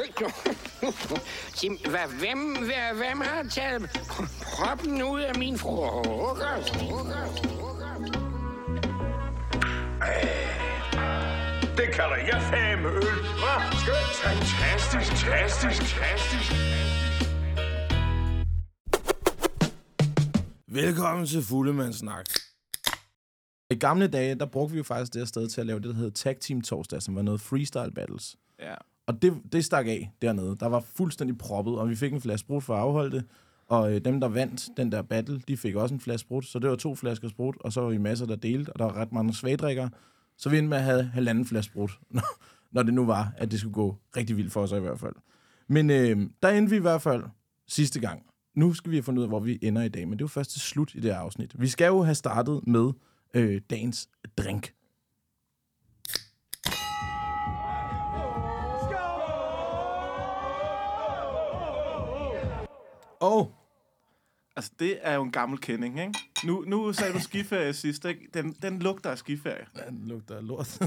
Sig, hvad, hvem, hvad, hvem har taget proppen ud af min frokost? Det kalder jeg fame øl. Hva? Skønt. Fantastisk, fantastisk, fantastisk. Velkommen til Fuldemandssnak. I gamle dage, der brugte vi jo faktisk det her sted til at lave det, der hed Tag Team Torsdag, som var noget freestyle battles. Ja. Og det, det stak af dernede. Der var fuldstændig proppet, og vi fik en flaske sprut for at afholde det. Og øh, dem, der vandt den der battle, de fik også en flaske sprut. Så det var to flasker sprut, og så var vi masser, der delte, og der var ret mange svagdrikkere. Så vi endte med at have halvanden flaske sprut, når- når det nu var, at det skulle gå rigtig vildt for os i hvert fald. Men øh, der endte vi i hvert fald sidste gang. Nu skal vi have fundet ud af, hvor vi ender i dag, men det er jo først til slut i det her afsnit. Vi skal jo have startet med øh, dagens drink. Og Altså, det er jo en gammel kending, ikke? Nu, nu sagde du skiferie sidst, ikke? Den, den lugter af skiferie. den lugter af lort.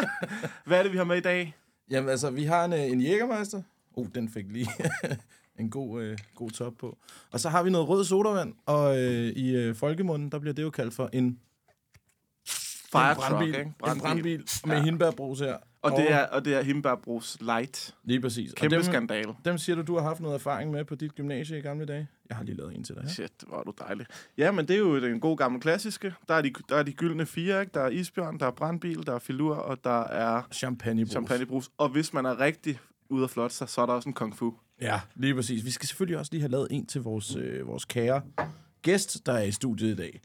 Hvad er det, vi har med i dag? Jamen altså, vi har en, øh, en jægermeister. Oh, den fik lige en god, øh, god top på. Og så har vi noget rød sodavand, og øh, i øh, folkemunden, der bliver det jo kaldt for en, Fire en brandbil. truck, ikke? En brandbil med ja. hindbærbrus her. Og det er, og det er Himmelbergbros Light. Lige præcis. Kæmpe og dem, skandale. dem siger du, du har haft noget erfaring med på dit gymnasie i gamle dage? Jeg har lige lavet en til dig. Ja? Shit, hvor er du dejlig. Ja, men det er jo den gode gamle klassiske. Der er de, der er de gyldne fire, ikke? Der er isbjørn, der er brandbil, der er filur, og der er Champagnebrus. champagnebrus. Og hvis man er rigtig ude at flotte sig, så er der også en kung fu. Ja, lige præcis. Vi skal selvfølgelig også lige have lavet en til vores, øh, vores kære gæst, der er i studiet i dag.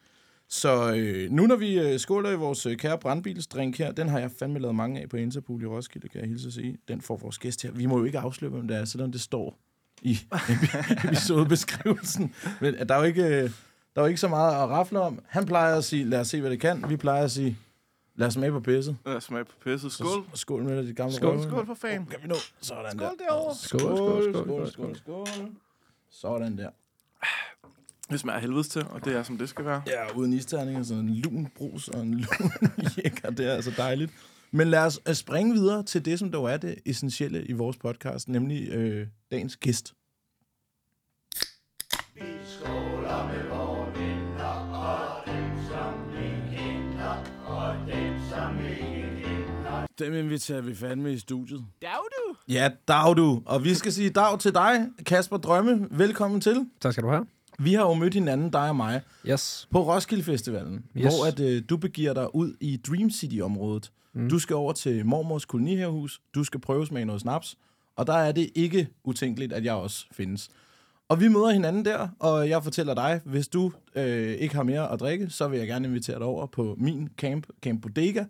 Så øh, nu når vi øh, skåler i vores øh, kære brandbilsdrink her, den har jeg fandme lavet mange af på Interpool i Roskilde, kan jeg hilse at sige. Den får vores gæst her. Vi må jo ikke afsløre, hvem det er, selvom det står i episodebeskrivelsen. Men øh, der er jo ikke, øh, der er jo ikke så meget at rafle om. Han plejer at sige, lad os se, hvad det kan. Vi plejer at sige, lad os smage på pisset. Lad os smage på pisset. Skål. Så, skål med det, dit gamle Skål, røv. skål for fan. Oh, kan vi nå? Sådan Skål der. derovre. Skål, skål, skål, skål, skål, skål. Sådan der. Det smager af helvedes til, og det er, som det skal være. Ja, uden isterninger, sådan en lun brus og en lun jækker, det er altså dejligt. Men lad os øh, springe videre til det, som dog er det essentielle i vores podcast, nemlig øh, dagens gæst. Dem inviterer vi fandme i studiet. Dag du. Ja, dag du. Og vi skal sige dag til dig, Kasper Drømme. Velkommen til. Tak skal du have. Vi har jo mødt hinanden, dig og mig, Yes. på Roskilde Festivalen, yes. Hvor at, øh, du begiver dig ud i Dream City-området. Mm. Du skal over til mormors kolonihavehus, du skal prøve smage noget snaps, og der er det ikke utænkeligt, at jeg også findes. Og vi møder hinanden der, og jeg fortæller dig, hvis du øh, ikke har mere at drikke, så vil jeg gerne invitere dig over på min camp, Camp Bodega,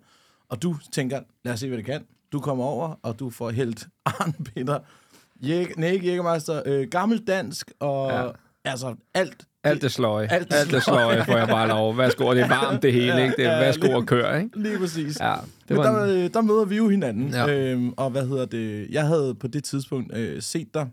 og du tænker, lad os se, hvad det kan. Du kommer over, og du får hældt Arnbitter, Jæg, nej, ikke Jægermeister, øh, gammeldansk, og ja. Altså alt. Alt det sløje. Alt det Alt det sløje får jeg bare lov. Værsgo, og det er varmt det hele, ikke? Det er værsgo og kør, ikke? Lige præcis. Ja, Det Men var der, en, øh, der møder vi jo hinanden, ja. Øhm, og hvad hedder det? Jeg havde på det tidspunkt øh, set dig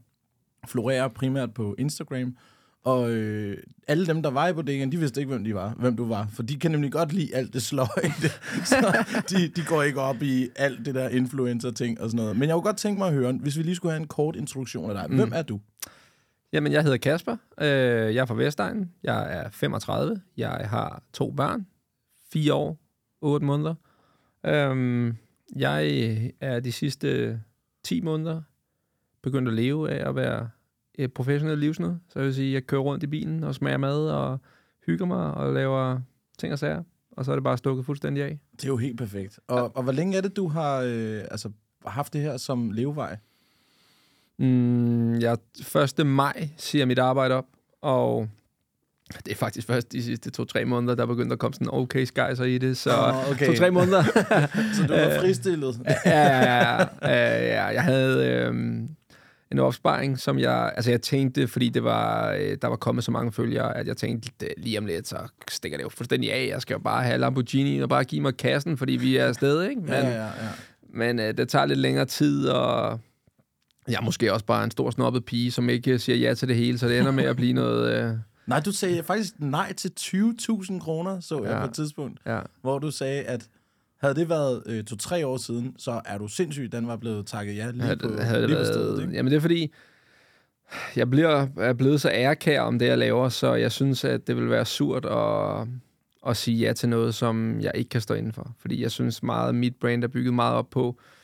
florere primært på Instagram, og øh, alle dem, der var i bodegaen, de vidste ikke, hvem de var, hvem du var, for de kan nemlig godt lide alt det sløje, så de, de går ikke op i alt det der influencer-ting og sådan noget. Men jeg kunne godt tænke mig at høre, hvis vi lige skulle have en kort introduktion af dig. Hvem er du? Jamen, jeg hedder Kasper. Øh, jeg er fra Vestegnen. Jeg er 35. Jeg har to børn. Fire år. Otte måneder. Øhm, jeg er de sidste 10 måneder begyndt at leve af at være et professionelt livsnød. Så jeg vil sige, jeg kører rundt i bilen og smager mad og hygger mig og laver ting og sager. Og så er det bare stukket fuldstændig af. Det er jo helt perfekt. Og, ja. og hvor længe er det, du har øh, altså, haft det her som levevej? Mm, jeg 1. maj siger mit arbejde op, og det er faktisk først de sidste to-tre måneder, der er begyndt at komme sådan okay skejser i det, så Åh, okay. to-tre måneder. Så du var fristillet? ja, ja, ja, ja, jeg havde øhm, en opsparing, som jeg, altså jeg tænkte, fordi det var, øh, der var kommet så mange følgere, at jeg tænkte, "Det- lige om lidt, så stikker det jo fuldstændig af. Jeg skal jo bare have Lamborghini og bare give mig kassen, fordi vi er afsted, ikke? Men, Ja, ja, ja. men øh, det tager lidt længere tid, og jeg er måske også bare en stor snobbet pige, som ikke siger ja til det hele, så det ender med at blive noget... Øh, Nej, du sagde faktisk nej til 20.000 kroner, så jeg Ja. på et tidspunkt, ja. hvor du sagde, at havde det været øh, to-tre år siden, så er du sindssyg, den var blevet takket ja lige havde, på, det- havde det lige på været, stedet. Ikke? Jamen det er fordi, jeg bliver, er blevet så ærekær om det, jeg laver, så jeg synes, at det vil være surt at, at sige ja til noget, som jeg ikke kan stå inden for. Fordi jeg synes meget, at mit brand er bygget meget op på øh,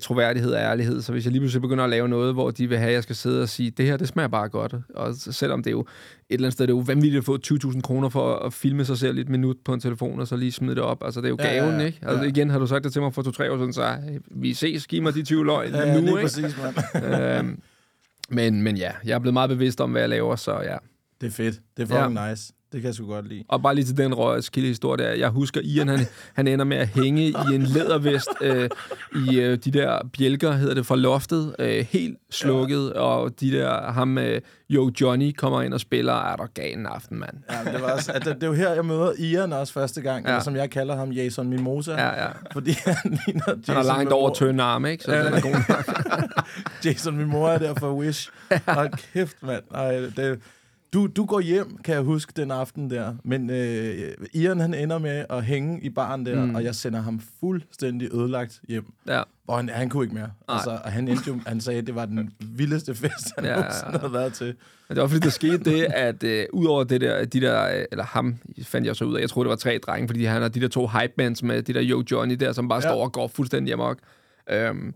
troværdighed og ærlighed. Så hvis jeg lige pludselig begynder at lave noget, hvor de vil have, at jeg skal sidde og sige, det her, det smager bare godt. Og selvom det er jo et eller andet sted, det er jo vanvittigt at få 20.000 kroner for at filme sig selv i et minut på en telefon, og så lige smide det op. Altså, det er jo Ja, ja, gaven, ja. ikke? Altså, Ja. igen har du sagt det til mig for to-tre år siden, så øh, vi ses, giv mig de 20 løg Ja, nu, lige ikke? præcis, mand. øhm, men, men ja, jeg er blevet meget bevidst om, hvad jeg laver, så ja. Det er fedt. Det er fucking nice. Det kan jeg sgu godt lide. Og bare lige til den Roskilde historie der. Jeg husker, Ian han, han ender med at hænge i en lædervest øh, i øh, de der bjælker, hedder det, fra loftet, øh, helt slukket, ja. og de der, ham, øh, Yo Johnny, kommer ind og spiller, er en aften, mand. Ja, det, var også, at det, det er jo her, jeg møder Ian også første gang, ja. Eller som jeg kalder ham, Jason Mimosa. Ja, ja. Fordi han ligner Jason Han har langt over tynde arme, ikke? Så Ja, ja, den er god nok. Jason Mimosa der for Wish. Hold kæft, mand. Ej, det, du, du går hjem, kan jeg huske, den aften der. Men øh, Ian, han ender med at hænge i baren der, mm. og jeg sender ham fuldstændig ødelagt hjem. Ja. Og han, han kunne ikke mere. Altså, og han, endte jo, han sagde, at det var den vildeste fest, han Ja, nogensinde havde været til. Men det var fordi, der skete det, at øh, udover det der, de der, øh, eller ham fandt jeg så ud af, jeg tror det var tre drenge, fordi han har de der to hype bands med de der Yo Johnny der, som bare ja. står og går fuldstændig amok. Øhm,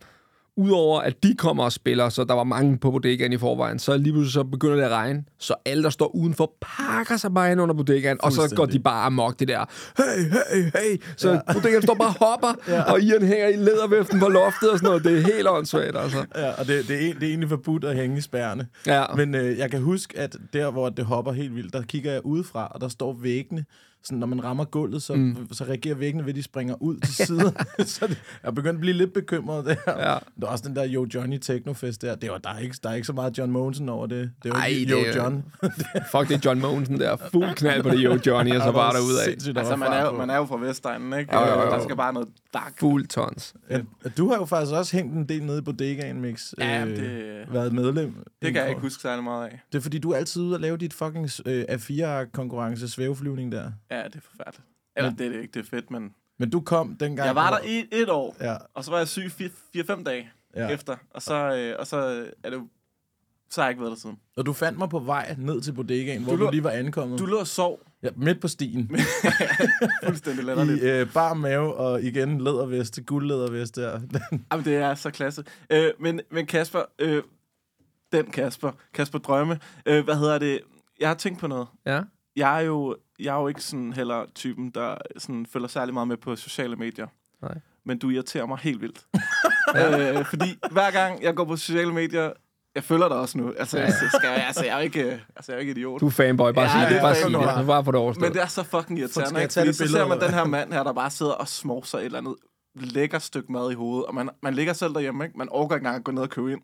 Udover at de kommer og spiller, så der var mange på bodegaen i forvejen, så lige pludselig så begynder det at regne, så alle, der står udenfor, pakker sig bare ind under bodegaen, og så går de bare amok, det der, hey, hey, hey, så ja. bodegaen står bare og hopper, ja. og Ian hænger i lædervæften på loftet og sådan noget, det er helt åndssvagt, altså. Ja, og det, det, er, det er egentlig forbudt at hænge i spærrene. Ja. Men øh, jeg kan huske, at der, hvor det hopper helt vildt, der kigger jeg udefra, og der står væggene. Sådan, når man rammer gulvet, så, mm. så reagerer væggene ved, at de springer ud til siden. så det, jeg er begyndt at blive lidt bekymret der. Ja. Der er også den der Yo Johnny Technofest der. Det var, der, er ikke, der er ikke så meget John Mogensen over det. Det er jo Ej, ikke det Yo er- John. Fuck, det er John Mogensen der, fuld knald på det Yo Johnny, og så bare derudad. Altså, var man er, jo, man er jo fra Vestegnen, ikke? Jo, jo, jo. Der skal bare noget dark. Fuld tons. Ja, du har jo faktisk også hængt en del nede i bodegaen, Mix. Ja, øh, det- Været medlem. Det kan jeg ikke huske særlig meget af. Det er fordi, du er altid ude og lave dit fucking øh, A4-konkurrence svæveflyvning der. Ja, det er forfærdeligt. Eller Men- det er det ikke, det er fedt, men... Men du kom dengang... Jeg var der hvor- i et år, Ja, og så var jeg syg 4-5 dage ja. efter. Og så, øh, og så er det jo... Så har jeg ikke været der siden. Og du fandt mig på vej ned til bodegaen, hvor Du du, lå- lige var ankommet. Du lå og sov Ja, midt på stien. fuldstændig I latterligt. øh, bar mave og igen lædervest, guldlædervest der. Jamen, det er så klasse. Øh, men, men Kasper, øh, den Kasper, Kasper Drømme, øh, hvad hedder det? Jeg har tænkt på noget. Ja. Jeg er jo, jeg er jo ikke sådan heller typen, der sådan følger særlig meget med på sociale medier. Nej. Men du irriterer mig helt vildt. øh, fordi hver gang jeg går på sociale medier, jeg følger dig også nu. Altså, Ja. jeg, skal, altså, jeg er ikke, altså, jeg er ikke idiot. Du er fanboy, bare Ja, sig det det. Bare sig det. Bare for det overstået. Men det er så fucking irriterende, Skal jeg ikke? tage Fordi det så ser man den her mand her, der bare sidder og smår sig et eller andet lækker stykke mad i hovedet, og man, man ligger selv derhjemme, ikke? Man overgår ikke engang at gå ned og købe ind.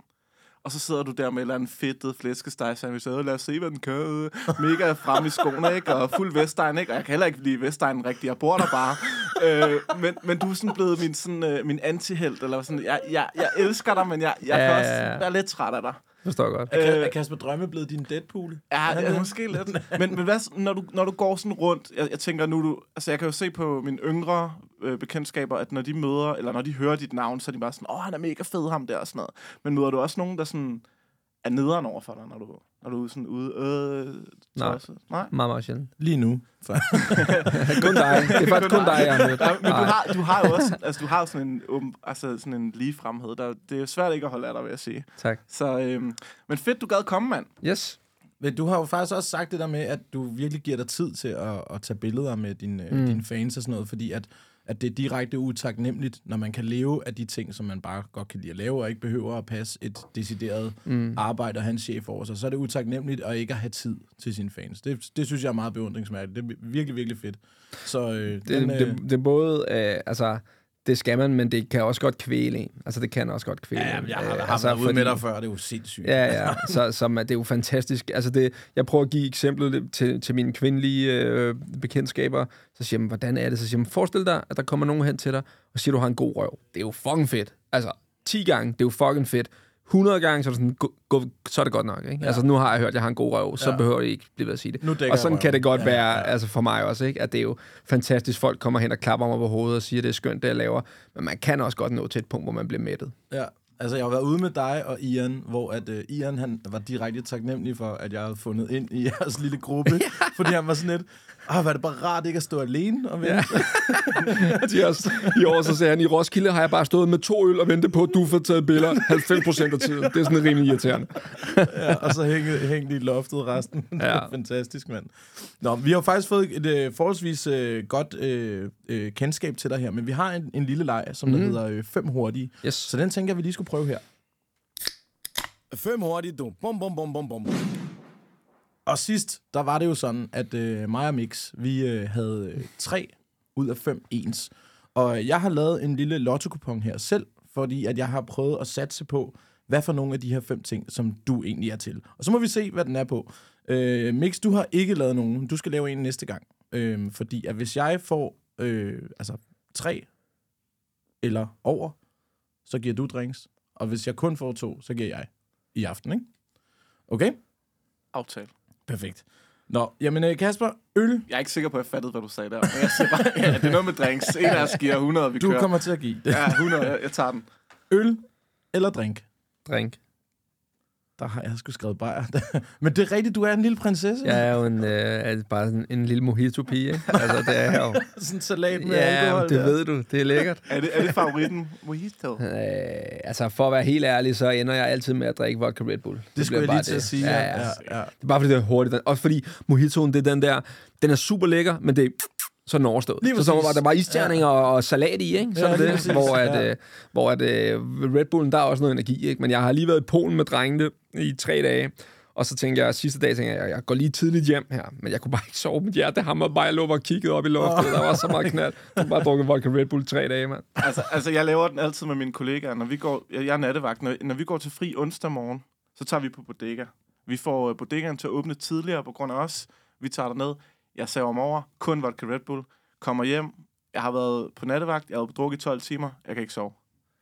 Og så sidder du der med et eller andet fedtet flæskesteg sandwich, og lad os se, hvad den kan. Mega frem i skoene, ikke? Og fuld Vestegn, ikke? Og jeg kan heller ikke lide Vestegn rigtigt. Jeg bor der bare. øh, men, men du er sådan blevet min, sådan, øh, min antihelt, eller sådan. Jeg, jeg, jeg elsker dig, men jeg, jeg kan Ja, også ja, ja. være lidt træt af dig. Forstår jeg godt. Er, Øh, er Kasper Drømme blevet din Deadpool? Ja, han det? måske lidt. Men, men hvad, når, du, når du går sådan rundt, jeg, jeg tænker nu, du, altså jeg kan jo se på mine yngre øh, bekendtskaber, at når de møder, eller når de hører dit navn, så er de bare sådan, åh, han er mega fed, ham der, og sådan noget. Men møder du også nogen, der sådan er nederen over for dig, når du, når du er sådan ude, øh, Nej. tosset? Nej. Meget, meget sjældent. Lige nu. Kun dig. Det er faktisk kun dig, jeg har mødt. Ja, men du Nej. har, du har jo også, altså du har sådan en, um, altså sådan en lige fremhed. Der, det er svært ikke at holde af dig, vil jeg sige. Tak. Så, øhm, men fedt, du gad komme, mand. Yes. men du har jo faktisk også sagt det der med, at du virkelig giver dig tid til at, at tage billeder med dine, Mm. mm. dine fans og sådan noget, fordi at, at det er direkte utaknemmeligt, når man kan leve af de ting, som man bare godt kan lide at lave, og ikke behøver at passe et decideret mm. arbejde og have en chef over sig. Så er det utaknemmeligt at ikke at have tid til sine fans. Det, det synes jeg er meget beundringsmærkeligt. Det er virkelig, virkelig fedt. Så øh, Det, den, øh, det, det er både, øh, altså, det skal man, men det kan også godt kvæle en. Altså, det kan også godt kvæle Ja, en. jeg har, Øh, har altså, været ude med dig før, det er jo sindssygt. Ja, ja. Så, man- det er jo fantastisk. Altså det, jeg prøver at give eksemplet til, til mine kvindelige øh, bekendtskaber. Så siger man, hvordan er det? Så siger man, forestil dig, at der kommer nogen hen til dig, og siger, du har en god røv. Det er jo fucking fedt. Altså, 10 gange, det er jo fucking fedt. 100 gange, så er, det sådan, gå, gå, så er det godt nok. Ikke? Ja. Altså, nu har jeg hørt, at jeg har en god røv, så Ja. behøver det ikke blive ved at sige det. Og sådan jeg kan det godt Ja, være ja. altså for mig også, ikke? at det er jo fantastisk, folk kommer hen og klapper mig på hovedet og siger, at det er skønt, det jeg laver. Men man kan også godt nå til et punkt, hvor man bliver mættet. Ja, altså jeg har været ude med dig og Ian, hvor at uh, Ian han var direkte taknemmelig for, at jeg havde fundet ind i jeres lille gruppe, ja. fordi han var sådan lidt, ah, var det bare rart ikke at stå alene og vente. Ja. De også, I år så sagde han, i Roskilde har jeg bare stået med to øl og ventet på, at du får taget billeder 90 procent af tiden. Det er sådan rimelig irriterende. ja, og så hængte, hængte de i loftet resten. Det Ja. var fantastisk, mand. Nå, vi har faktisk fået et øh, forholdsvis øh, godt øh, øh, kendskab til dig her, men vi har en, en lille leg, som der Mhm. hedder øh, fem hurtige. Yes. Så den tænker jeg, vi lige skulle prøve her. Fem hurtige, du. Bum, bum, bum, bum, bum. Og sidst, der var det jo sådan, at øh, mig og Mix, vi øh, havde øh, tre ud af fem ens. Og jeg har lavet en lille lotto her selv, fordi at jeg har prøvet at satse på, hvad for nogle af de her fem ting, som du egentlig er til. Og så må vi se, hvad den er på. Øh, Mix, du har ikke lavet nogen. Du skal lave en næste gang. Øh, fordi at hvis jeg får øh, altså tre eller over, så giver du drinks. Og hvis jeg kun får to, så giver jeg i aften, ikke? Okay? Aftale. Perfekt. Nå, jamen øh, Kasper, øl, Jeg er ikke sikker på, at jeg fattede, hvad du sagde der. Men jeg siger bare, ja, det er noget med drinks. En af os giver 100, og vi du kører. kommer til at give det. Ja, 100. Jeg, jeg tager den. Øl eller drink? Drink. Der har jeg sgu skrevet bajer. Men det er rigtigt, du er en lille prinsesse. Jeg er jo en, øh, er bare sådan en lille mojito-pige, ikke? Altså, det er jeg jo. Sådan en salat med Ja, alkohol. det der. ved du. Det er lækkert. Er det, er det favoritten? Mojito? Øh, altså, for at være helt ærlig, så ender jeg altid med at drikke vodka Red Bull. Det bliver skulle jeg bare lige til at sige. Ja, ja. ja, ja. Det er bare fordi, det er hurtigt. Også fordi mojitoen, det er den der... Den er super lækker, men det er så er den overstået. Lige så, så var der bare isterninger ja. og, salat i, ikke? Så Ja, det, præcis. hvor, at, Ja. øh, hvor at, øh, Red Bullen, der er også noget energi, ikke? Men jeg har lige været i Polen med drengene i tre dage, og så tænkte jeg, sidste dag tænkte jeg, jeg går lige tidligt hjem her, men jeg kunne bare ikke sove. Mit hjerte hammer bare, jeg lå og kiggede op i loftet, oh. der var så meget knald. Jeg har bare drukket vodka Red Bull i tre dage, mand. Altså, altså, jeg laver den altid med mine kollegaer. Når vi går, jeg er nattevagt. Når, når vi går til fri onsdag morgen, så tager vi på bodega. Vi får uh, bodegaen til at åbne tidligere på grund af os. Vi tager ned. Jeg saver om over. Kun vodka Red Bull. Kommer hjem. Jeg har været på nattevagt. Jeg har drukket i 12 timer. Jeg kan ikke sove.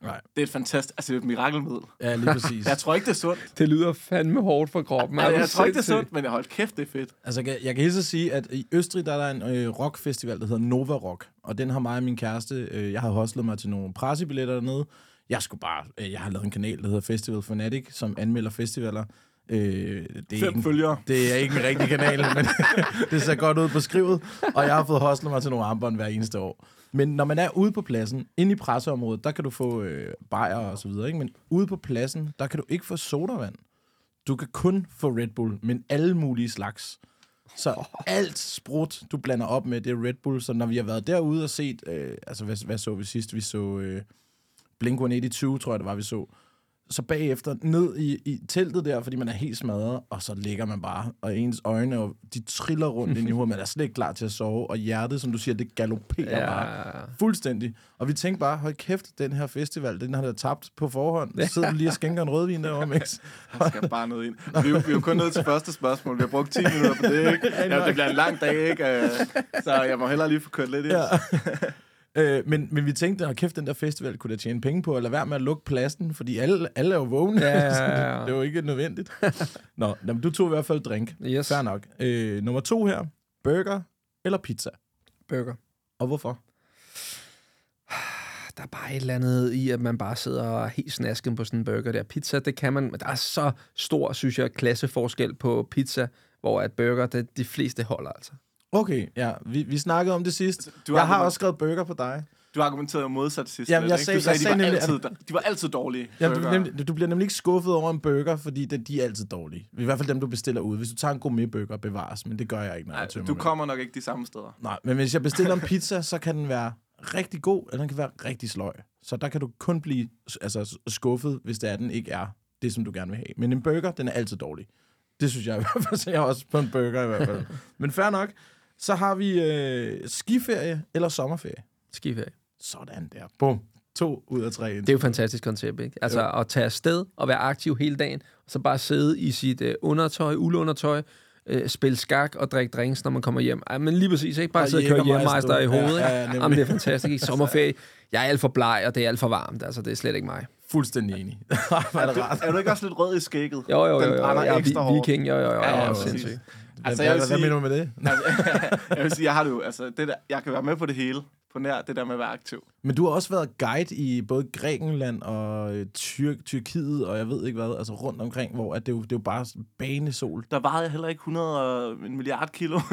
Nej. Det er et fantastisk... Altså, det er et mirakelmiddel. Ja, lige præcis. Jeg tror ikke, det er sundt. Det lyder fandme hårdt for kroppen. Jeg, Er du jeg tror ikke, det er sundt, men jeg holdt kæft, det er fedt. Altså, jeg, jeg kan hilse at sige, at i Østrig, der er der en øh, rockfestival, der hedder Nova Rock. Og den har mig og min kæreste, øh, jeg har hostlet mig til nogle pressebilletter dernede. Jeg skulle bare, øh, jeg har lavet en kanal, der hedder Festival Fanatic, som anmelder festivaler. Øh, det, er Fem ikke, følgere. det er ikke en rigtig kanal, men det ser godt ud på skrivet. Og jeg har fået hostlet mig til nogle armbånd hver eneste år. Men når man er ude på pladsen, inde i presseområdet, der kan du få øh, bajer og så videre, ikke? Men ude på pladsen, der kan du ikke få sodavand. Du kan kun få Red Bull, men alle mulige slags. Så alt sprut, du blander op med, det er Red Bull. Så når vi har været derude og set, øh, altså hvad, hvad så vi sidst? Vi så øh, Blink-182, tror jeg det var, vi så. Så bagefter ned i, i teltet der, fordi man er helt smadret, og så ligger man bare, og ens øjne, og de triller rundt ind i hovedet. Man er slet ikke klar til at sove, og hjertet, som du siger, det galopperer ja. bare. Fuldstændig. Og vi tænkte bare, hold kæft, den her festival, den har der tabt på forhånd. Ja. Sidder du lige og skænker en rødvin derovre, Mix? Der skal bare noget ind. Vi, er jo- vi er jo kun nået til første spørgsmål. Vi har brugt 10 minutter på det, ikke? Ja, det bliver en lang dag, ikke? Øh, Så jeg må hellere lige få kørt lidt ind. Ja. Øh, men, men vi tænkte, at kæft, den der festival kunne da tjene penge på, lade være med at lukke pladsen, fordi alle, alle er jo vågne. Ja, ja, ja. det er jo ikke nødvendigt. Nå, jamen, du tog i hvert fald drink. Yes. Fair nok. Øh, nummer to her. Burger eller pizza? Burger. Og hvorfor? Der er bare et eller andet i, at man bare sidder og er helt snasken på sådan en burger der. Pizza, det kan man, men der er så stor, synes jeg, klasseforskel på pizza, hvor at burger, det, de fleste holder altså. Okay, ja. Vi, vi snakkede om det sidst. Du jeg har også skrevet burger på dig. Du argumenterede modsat sidst. Jamen, jeg sagde- du sagde, jeg de, sagde var nemlig, altid, de var altid dårlige. Ja, du, nemlig, du bliver nemlig ikke skuffet over en burger, fordi det, de er altid dårlige. I hvert fald dem, du bestiller ud. Hvis du tager en gourmetburger, bevares, men det gør jeg ikke, når jeg Nej, tømmer du kommer nok ikke de samme steder. Nej, men hvis jeg bestiller en pizza, så kan den være rigtig god, eller den kan være rigtig sløj. Så der kan du kun blive altså, skuffet, hvis det er, den ikke er det, som du gerne vil have. Men en burger, den er altid dårlig. Det synes jeg i hvert fald, så jeg også på en burger i hvert fald. Men fair nok. Så har vi øh, skiferie eller sommerferie. Skiferie. Sådan der. Bum. To ud af tre. Det er jo et fantastisk koncept, ikke? Altså Jo. at tage afsted og være aktiv hele dagen, og så bare sidde i sit øh, undertøj, uldundertøj, øh, spille skak og drikke drinks, når man kommer hjem. Ej, men lige præcis, ikke? Bare Og sidde og køre hjemmemeister i du. hovedet, Ja, ikke? ja. Jamen, det er fantastisk, ikke? Sommerferie. Jeg er alt for bleg, og det er alt for varmt. Altså, det er slet ikke mig. Fuldstændig enig. Er det rart. Er du ikke også lidt rød i skægget? Jo, jo, jo. Den jo, brænder ja, ekstra vi, hårdt. viking, jo, jo, jo. Ja, ja, ja, præcis. sindssygt. Altså, Hvad, jeg vil hvad, hvad sige- mener du med det? Altså, jeg vil sige, jeg har det jo, altså, det der, jeg kan være med på det hele, på nær det der med at være aktiv. Men du har også været guide i både Grækenland og øh, Tyr- Tyrkiet, og jeg ved ikke hvad, altså rundt omkring, hvor at det, jo, det er jo bare banesol. Der vejede jeg heller ikke 100 og en milliard kilo.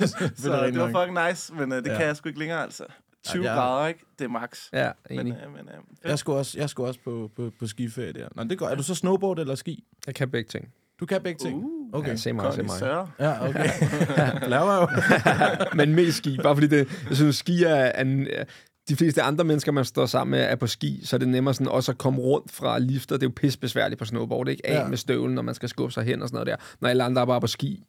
så rigtig det var fucking nice, men uh, det Ja. kan jeg sgu ikke længere, altså. 20 jeg- ja, grader, ikke? Det er max. Ja, Men, enig. uh, men uh, Jeg skulle også, jeg skulle også på, på, på skiferie der. Nå, det går. Er du så snowboard eller ski? Jeg kan begge ting. Du kan begge ting? Uh, Okay. Ja, se mig, se mig. Ja, okay. Laver jo. Men mest ski, bare fordi det, jeg synes, ski er, er en, de fleste andre mennesker, man står sammen med, er på ski, så er det nemmere sådan også at komme rundt fra lifter. Det er jo pisse besværligt på snowboard, ikke? Af Ja. med støvlen, når man skal skubbe sig hen og sådan noget der. Når alle andre er bare på ski,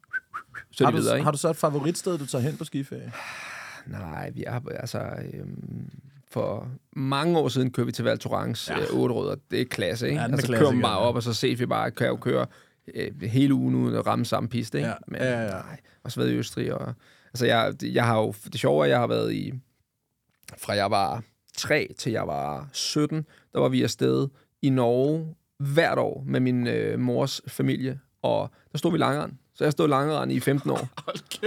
så er Har du, videre, ikke? har du så et favoritsted, du tager hen på skiferie? Nej, vi er altså... Øhm, for mange år siden kørte vi til Val Thorens ja. øh, rødder. Det er klasse, ikke? Ja, altså kører klassiker, man bare ja. op, og så set vi bare, kan jeg jo køre øh, hele ugen uden at ramme samme piste, ikke? Ja, Men, ja, ja. Nej, også været i Østrig, og... Altså, jeg, jeg har jo... Det sjove er, at jeg har været i... Fra jeg var 3 til jeg var 17, der var vi afsted i Norge hvert år med min øh, mors familie, og der stod vi langeren. Så jeg stod langeren i 15 år.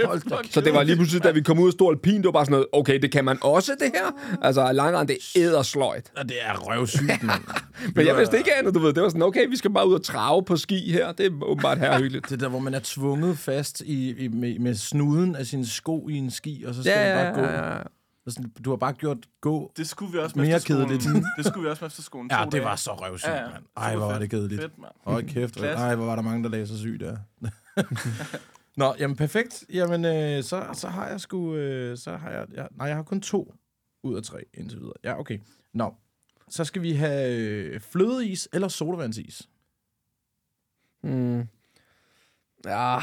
Hold kæft, Så det var lige pludselig, da vi kom ud og stod alpin, det var bare sådan noget, okay, det kan man også, det her. Altså, langeren, det er ædersløjt. Ja, det er røvsygt, mand. Men jeg vidste ikke andet, du ved. Det var sådan, okay, vi skal bare ud og trave på ski her. Det er åbenbart her hyggeligt. Det der, hvor man er tvunget fast i, i, med, med snuden af sine sko i en ski, og så skal Ja, man bare gå. ja, ja. Og Sådan, du har bare gjort gå. Det skulle vi også med Mere kedeligt. Det skulle vi også med efterskolen. Ja, det dage. var så røvsygt, Ja, ja. mand. Ej, hvor var det kedeligt. Fedt, mand. Hold kæft. Ej, hvor var der mange, der lagde sig syg der. Nå, jamen perfekt. Jamen, øh, så, så har jeg sgu... Øh, så har jeg, jeg, nej, jeg har kun to ud af tre indtil videre. Ja, okay. Nå, så skal vi have øh, flødeis eller sodavandsis. Mm. Ja.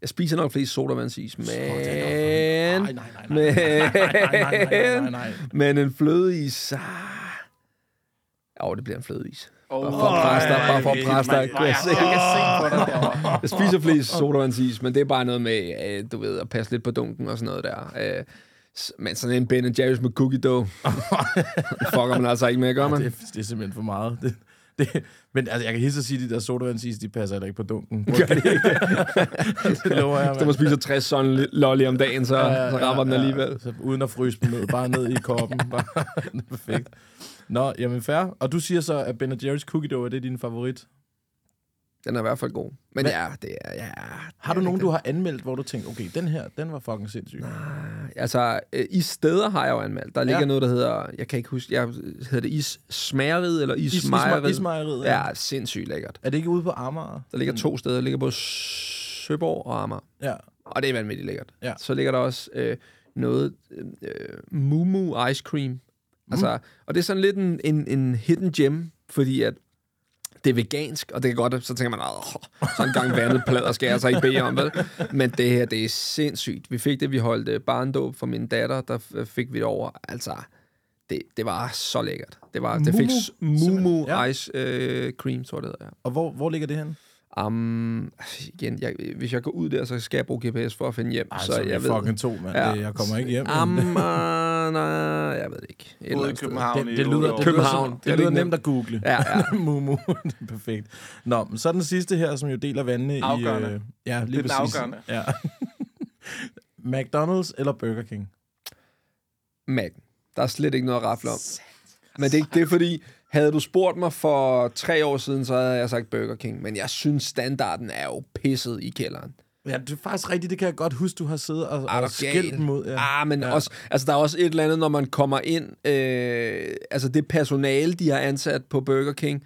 Jeg spiser nok flest sodavandsis, men... Men en flødeis... Ah. Jo, det bliver en flødeis. Oh, Bare for at presse dig, bare for at presse dig. Hvor jeg, jeg kan se på dig derovre. Jeg spiser flest sodavandsis, men det er bare noget med, øh, du ved, at passe lidt på dunken og sådan noget der. Øh, men sådan en Ben Jerry's med cookie dough, fucker man altså ikke med, gør man? Det, er- det er simpelthen for meget. Det, det, men altså, jeg kan hilse at sige, at de der sodavandsis, de passer heller ikke på dunken. Gør de ikke? det lover jeg, Hvis man spiser 60 sådan lolly om dagen, så, så rammer den alligevel. Så uden at fryse dem ned, bare ned i koppen. Bare, er perfekt. Nå, jamen fair. Og du siger så, at Ben Jerry's Cookie Dough, er det din favorit? Den er i hvert fald god. Men Hvad- ja, det er... Ja, Har du nogen, du har anmeldt, hvor du tænker, okay, den her, den var fucking sindssyg? Altså, øh, i steder har jeg jo anmeldt. Der ligger Ja. noget, der hedder... Jeg kan ikke huske... Jeg, hedder det is smageriet eller is, Is-? Ismejeriet, ja. Ja, sindssygt lækkert. Er det ikke ude på Amager? Der ligger to steder. Der ligger både Søborg og Amager. Ja. Og det er vanvittigt lækkert. Ja. Så ligger der også øh, noget øh, Mumu Ice Cream. Altså, og det er sådan lidt en, en, en hidden gem, fordi at det er vegansk, og det kan godt, så tænker man, åh, så en gang vandet plader skal jeg så ikke bede om, vel? Men det her, det er sindssygt. Vi fik det, vi holdt øh, barndåb for min datter, der f- fik vi det over. Altså, det, det var så lækkert. Det, var, det fik Mumu? Ja. Ice øh, Cream, tror jeg det hedder, ja. Og hvor, hvor ligger det hen? Um, igen, jeg, hvis jeg går ud der, så skal jeg bruge GPS for at finde hjem. Ej, så så jeg ved, fucking to, mand. Ja. Jeg kommer ikke hjem. Um, uh, nej, jeg ved det ikke. Et Både i. København det, det, otte lyder, det, København. lyder, Det er det lyder ikke nemt at google. Ja, ja. Mumu, det er perfekt. Nå, men så den sidste her, som jo deler vandene Afgørende. i... Øh, ja, lige Det er den præcis. afgørende. Ja. McDonald's eller Burger King? Mac. Der er slet ikke noget at rafle om. Men det, det er fordi, havde du spurgt mig for tre år siden, så havde jeg sagt Burger King. Men jeg synes, standarden er jo pisset i kælderen. Ja, det er faktisk rigtigt. Det kan jeg godt huske, du har siddet og, du og skældt mod. Ja. Ah, men Ja. ja. også, altså, der er også et eller andet, når man kommer ind, øh, altså det personale, de har ansat på Burger King,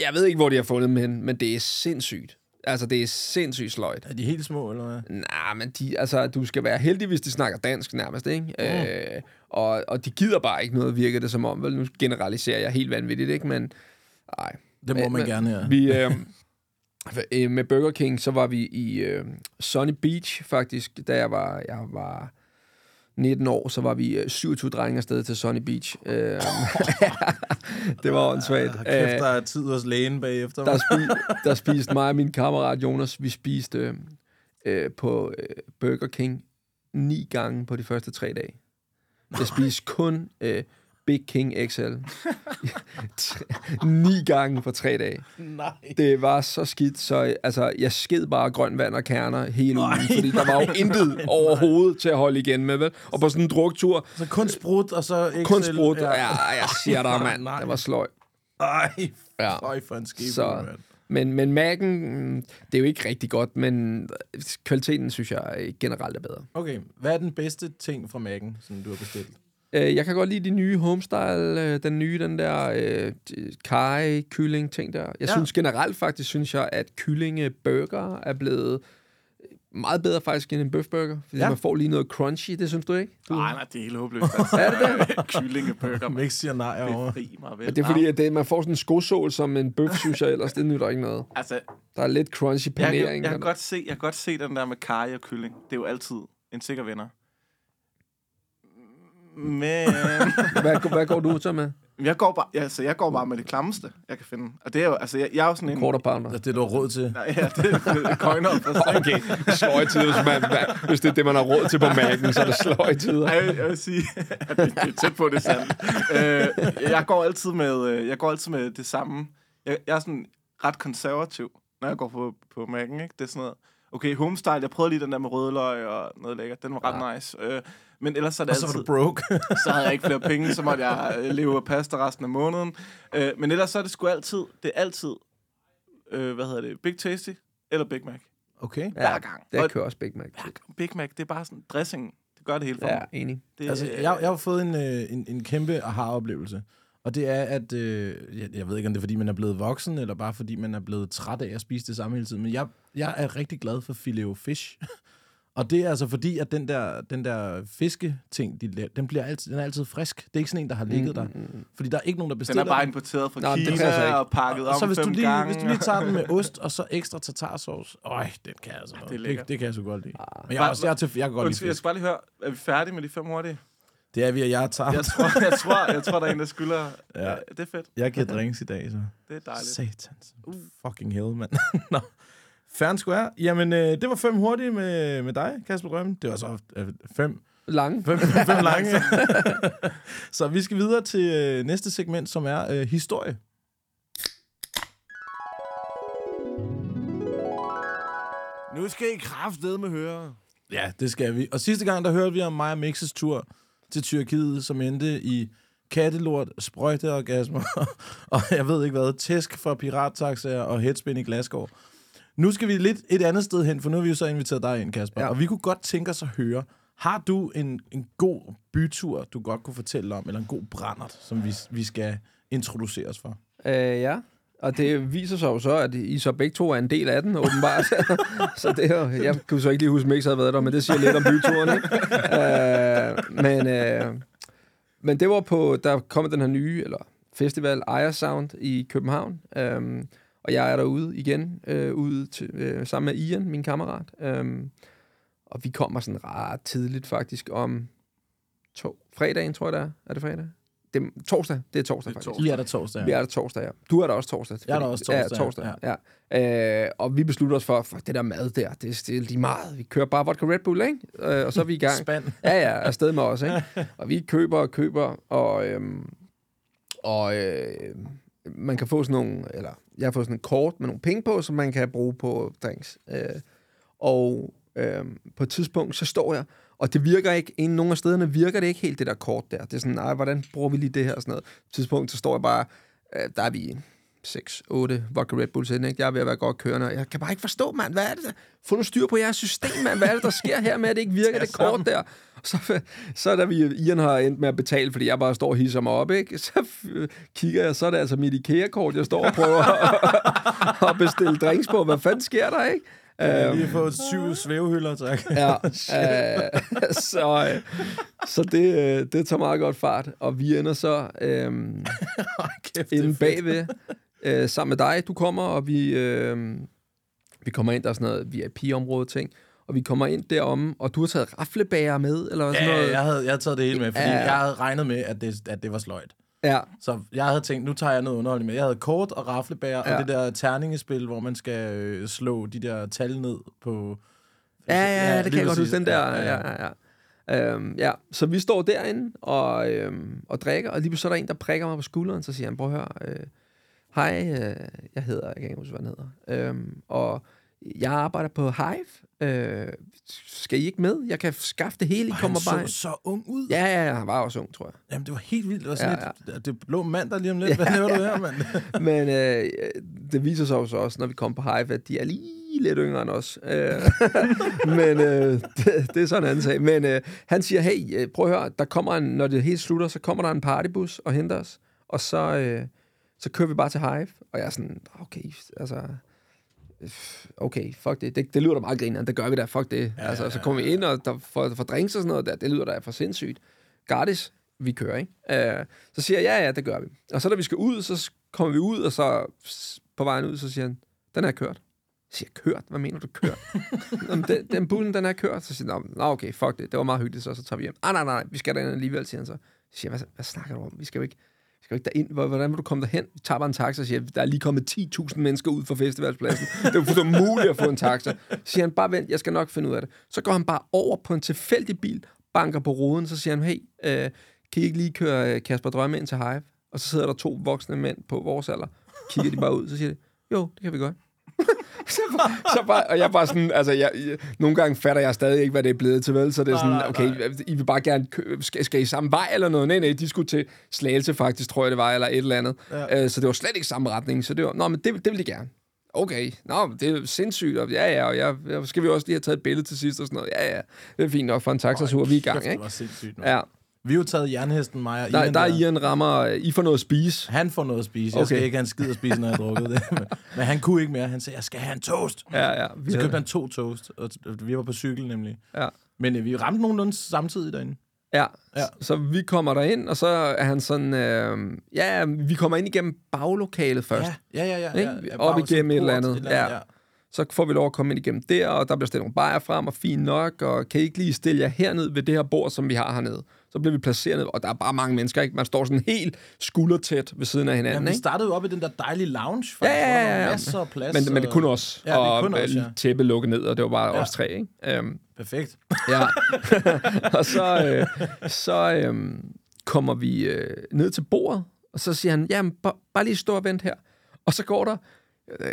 jeg ved ikke, hvor de har fundet dem hen, men det er sindssygt. Altså, det er sindssygt sløjt. Er de helt små, eller hvad? Nej, men de, altså, du skal være heldig, hvis de snakker dansk nærmest, ikke? Mm. Øh, og, og de gider bare ikke noget, virker det som om. Vel, nu generaliserer jeg helt vanvittigt, ikke? Men, nej. Det må Men- man men gerne, ja. Vi, øh, øh, med Burger King, så var vi i øh, Sunny Beach, faktisk. Da jeg var, jeg var 19 år, så var vi øh, 27 drenge afsted til Sunny Beach. Øh, det var åndssvagt. Kæft, Øh, der er tid hos lægen bagefter. der, spi, der spiste mig og min kammerat Jonas, vi spiste øh, øh, på øh, Burger King ni gange på de første tre dage. Jeg spiste kun øh, Big King XL. Ni gange på tre dage. Nej. Det var så skidt, så altså, jeg sked bare grøn vand og kerner hele ugen, Nej, fordi der var jo intet overhovedet til at holde igen med, vel? Og på sådan en druktur, Så kun sprut, og så Excel. kun sprut. Ja, jeg siger dig, mand. Nej. Det var sløj. Ej, Ja. for en skib. Så- Men, men Mac'en, det er jo ikke rigtig godt, men kvaliteten, synes jeg, generelt er bedre. Okay, hvad er den bedste ting fra Mac'en, som du har bestilt? Øh, jeg kan godt lide de nye homestyle, øh, den nye, den der øh, kaj, kylling ting der. Jeg Ja. synes generelt faktisk, synes jeg, at kyllingeburger er blevet meget bedre faktisk end en bøfburger. Fordi Ja. man får lige noget crunchy, det synes du ikke? Du, Nej, nej, det er helt håbløst. Altså. Er det det? Kyllingeburger, man. Mix siger nej over. Befri mig vel. Men det er fordi, at det, man får sådan en skosål som en bøf, synes jeg ellers, det nytter ikke noget. Altså, Der er lidt crunchy jeg, panering. kan, jeg, kan godt se, jeg kan godt se den der med karry og kylling. Det er jo altid en sikker vinder. Men hvad, hvad går du så med? jeg går, bare, altså, jeg går bare med det klammeste, jeg kan finde. Og det er jo, altså, jeg, jeg er jo sådan en... Quarter pounder. Det er det, du har råd til. Nej, ja, det er coiner. Okay, sløjtider, hvis, man, hvad- hvis det er det, man har råd til på mærken, så er det sløjtider. Jeg, jeg vil sige, at det, det er tæt på, det er sandt. Øh, jeg, går altid med, øh, jeg går altid med det samme. Jeg, jeg er sådan ret konservativ, når jeg går på, på Mac'en, ikke? Det er sådan noget, okay, homestyle, jeg prøvede lige den der med rødløg og noget lækkert. Den var ret ja. nice. Øh, men ellers så er det Og så var altid, du broke. så havde jeg ikke flere penge, så måtte jeg øh, leve af pasta resten af måneden. Øh, men ellers så er det sgu altid, det er altid, øh, hvad hedder det, Big Tasty eller Big Mac. Okay. Hver gang. Det Og- kører også Big Mac. Big Mac, det er bare sådan, dressingen, det gør det hele for Ja, mig. enig. Det, Altså, jeg, jeg har fået en, øh, en, en kæmpe aha-oplevelse. Og det er, at... Øh, jeg, jeg ved ikke, om det er, fordi man er blevet voksen, eller bare fordi man er blevet træt af at spise det samme hele tiden. Men jeg, jeg er rigtig glad for filet fish. Og det er altså fordi, at den der, den der fisketing, de, den, bliver altid, den er altid frisk. Det er ikke sådan en, der har ligget der. Fordi der er ikke nogen, der Den bestiller er bare den. importeret fra Nå, det Kina og pakket om Og så hvis fem du, lige, gange. hvis du lige tager den med ost, og så ekstra tartarsauce. Øj, den kan jeg altså det er godt. det, lækkert. det, kan jeg så godt lide. Men jeg, er Hva- også, jeg, er til, jeg kan godt Undskyld, lide jeg skal bare lige høre, er vi færdige med de fem hurtige? Det er vi, og jeg tager. Jeg tror, jeg tror, jeg tror der er en, der skylder. Ja. ja. Det er fedt. Jeg giver drinks i dag, så. Det er dejligt. Satans. Fucking hell, mand. Nå. And square. Jamen, øh, det var fem hurtige med, med dig, Kasper Grømme. Det var så øh, fem, Lange. fem, fem lange. så vi skal videre til øh, næste segment, som er øh, historie. Nu skal I kraftedeme med høre. Ja, det skal vi. Og sidste gang, der hørte vi om og Mixes tur til Tyrkiet, som endte i kattelort, sprøjteorgasmer, og jeg ved ikke hvad, tæsk fra pirattaxaer og headspin i Glasgow. Nu skal vi lidt et andet sted hen, for nu har vi jo så inviteret dig ind, Kasper. Ja. Og vi kunne godt tænke os at høre, har du en, en god bytur, du godt kunne fortælle om, eller en god brændert, som vi, vi skal introducere os for? Øh, ja. Og det viser sig jo så, at I så begge to er en del af den, åbenbart. så det er jo, jeg kunne så ikke lige huske, at Mix havde været der, men det siger lidt om byturen, ikke? øh, men, øh, men det var på, der kom den her nye, eller festival, Aya Sound i København. Um, og jeg er derude igen, øh, ude til, øh, sammen med Ian, min kammerat. Um, og vi kommer sådan ret tidligt faktisk om to, fredagen, tror jeg det er. Er det fredag? Det er torsdag. Det er torsdag, Det er faktisk. I er der torsdag. Vi er der torsdag, ja. Du er der også torsdag. Jeg er der også torsdag, Ja, torsdag, ja. ja. Øh, og vi beslutter os for, for det der mad der, det er stille lige meget. Vi kører bare vodka Red Bull, ikke? Øh, og så er vi i gang. Spand. Ja, ja, afsted med os, ikke? Og vi køber og køber, og, øhm, og øh, man kan få sådan nogle, eller jeg har fået sådan en kort med nogle penge på, som man kan bruge på drinks. Øh, og øh, på et tidspunkt, så står jeg, og det virker ikke, en nogle af stederne virker det ikke helt, det der kort der. Det er sådan, nej, hvordan bruger vi lige det her og sådan noget. På et tidspunkt, så står jeg bare, øh, der er vi 6-8 vodka Red Bulls inde, ikke? Jeg er ved at være godt kørende, jeg kan bare ikke forstå, mand, hvad er det der? Få nu styr på jeres system, mand. Hvad er det, der sker her med, at det ikke virker, det kort der? Så, så da vi, Ian har endt med at betale, fordi jeg bare står og hisser mig op, ikke? så kigger jeg, så er det altså mit IKEA-kort, jeg står og prøver at, at bestille drinks på. Hvad fanden sker der, ikke? Vi har fået syv svævehylder, tak. Ja, øh, så, øh, så det, øh, det tager meget godt fart. Og vi ender så øh, Kæft, det inde fedt. bagved, øh, sammen med dig. Du kommer, og vi, øh, vi kommer ind, der er sådan noget VIP-område ting. Og vi kommer ind derom, og du har taget raflebager med, eller sådan Ja, noget. jeg havde, jeg havde taget det hele med, fordi Ja. ja. jeg havde regnet med, at det, at det var sløjt. ja. Så jeg havde tænkt, nu tager jeg noget underholdning med. Jeg havde kort og raflebager, ja. Ja. og det der terningespil, hvor man skal øh, slå de der tal ned på... Ja, ja, ja, det kan jeg godt huske, den der. Ja, Ja, ja, ja. ja, Øhm, ja, så vi står derinde og, øhm, og drikker, og lige pludselig er der en, der prikker mig på skulderen, så siger han, prøv at høre, øh, hej, øh, jeg hedder, jeg kan ikke huske, hvad han hedder, øhm, og jeg arbejder på Hive, øh, skal I ikke med? Jeg kan skaffe det hele, I Og kommer han bare så ind. så ung ud. Ja, ja, ja, han var også ung, tror jeg. Jamen, det var helt vildt. Det var sådan Ja, ja, lidt, det blå mandag lige om lidt. Hvad laver du her, mand? Men øh, det viser sig jo så også, når vi kommer på Hive, at de er lige lidt yngre end os. Øh, men øh, det, det er sådan en anden sag. Men øh, han siger, hey, øh, prøv at høre, der kommer en, når det helt slutter, så kommer der en partybus og henter os. Og så, øh, så kører vi bare til Hive. Og jeg er sådan, okay, altså... Okay, fuck det. Det, det lyder da meget grinerende. Det gør vi da. Fuck det. Ja, altså, så kommer vi ind og der får, får drinks og sådan noget der. Det lyder da for sindssygt. Gratis. Vi kører, ikke? Øh, så siger jeg, ja, ja, det gør vi. Og så da vi skal ud, så kommer vi ud, og så på vejen ud, så siger han, den er kørt. Jeg siger, kørt? Hvad mener du, kørt? Den, den bussen, den er kørt. Så siger han, "Nå, okay, fuck det. Det var meget hyggeligt, så, så tager vi hjem. Ah, nej, nej, nej, vi skal derind alligevel, siger han så. Så siger jeg, hvad, hvad snakker du om? Vi skal jo ikke, skal jo ikke derind. Hvordan vil du komme derhen? Vi tager bare en taxa og siger, der er lige kommet 10.000 mennesker ud fra festivalspladsen. Det er jo fuldstændig umuligt at få en taxa. Så siger han, bare vent, jeg skal nok finde ud af det. Så går han bare over på en tilfældig bil, banker på ruden, så siger han, hey, øh, kan I ikke lige køre øh, Kasper Drømme ind til Hive? Og så sidder der to voksne mænd på vores alder, kigger de bare ud, så siger de, jo, det kan vi godt. så, bare, så bare, og jeg bare sådan, altså, jeg, jeg, nogle gange fatter jeg stadig ikke, hvad det er blevet til, vel? Så det er sådan, okay, I vil bare gerne, kø- skal, skal I samme vej eller noget? Nej, nej, de skulle til Slagelse faktisk, tror jeg det var, eller et eller andet. Ja. Øh, så det var slet ikke samme retning, så det var, nå, men det, det vil de gerne. Okay, nå, det er sindssygt, og ja, ja, og jeg, jeg, skal vi også lige have taget et billede til sidst og sådan noget. Ja, ja, det er fint nok for en taxatur, vi er i gang, Kæft, det ikke? var sindssygt. Ja. Ja, Vi har jo taget jernhesten, mig og der, Ian der er Ian rammer, I får noget at spise. Han får noget at spise. Jeg Okay. skal ikke have en skid at spise, når jeg har drukket det. Men, men han kunne ikke mere. Han sagde, jeg skal have en toast. Ja, ja. Vi Så købte han to toast, og vi var på cykel nemlig. Ja. Men øh, vi ramte nogenlunde samtidig derinde. Ja, Ja. ja. Så vi kommer derind, og så er han sådan, øh, ja, vi kommer ind igennem baglokalet først. Ja, ja, ja. ja, Ikke? ja. Op igennem et eller andet. Ja. Så får vi lov at komme ind igennem der, og der bliver stillet nogle bajer frem, og fint nok, og kan I ikke lige stille jer herned ved det her bord, som vi har hernede? Så bliver vi placeret ned, og der er bare mange mennesker, ikke? Man står sådan helt skuldertæt ved siden af hinanden, Jamen, vi startede jo op i den der dejlige lounge, faktisk, Ja, ja, ja, ja. masser af plads. Men, men det kunne også, Ja, det og kunne også, ja. tæppe lukket ned, og det var bare Ja. ja. os tre, ikke? Um, Perfekt. Ja. og så, øh, så øh, kommer vi øh, ned til bordet, og så siger han, jamen, bare, lige stå og vent her. Og så går der